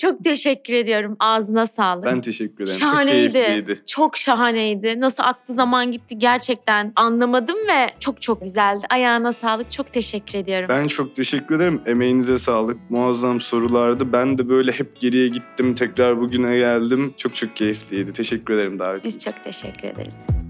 Çok teşekkür ediyorum. Ağzına sağlık. Ben teşekkür ederim. Şahaneydi. Çok keyifliydi. Çok şahaneydi. Nasıl aktı zaman gitti gerçekten anlamadım ve çok çok güzeldi. Ayağına sağlık. Çok teşekkür ediyorum. Ben çok teşekkür ederim. Emeğinize sağlık. Muazzam sorulardı. Ben de böyle hep geriye gittim. Tekrar bugüne geldim. Çok çok keyifliydi. Teşekkür ederim davetiniz Biz çok teşekkür ederiz.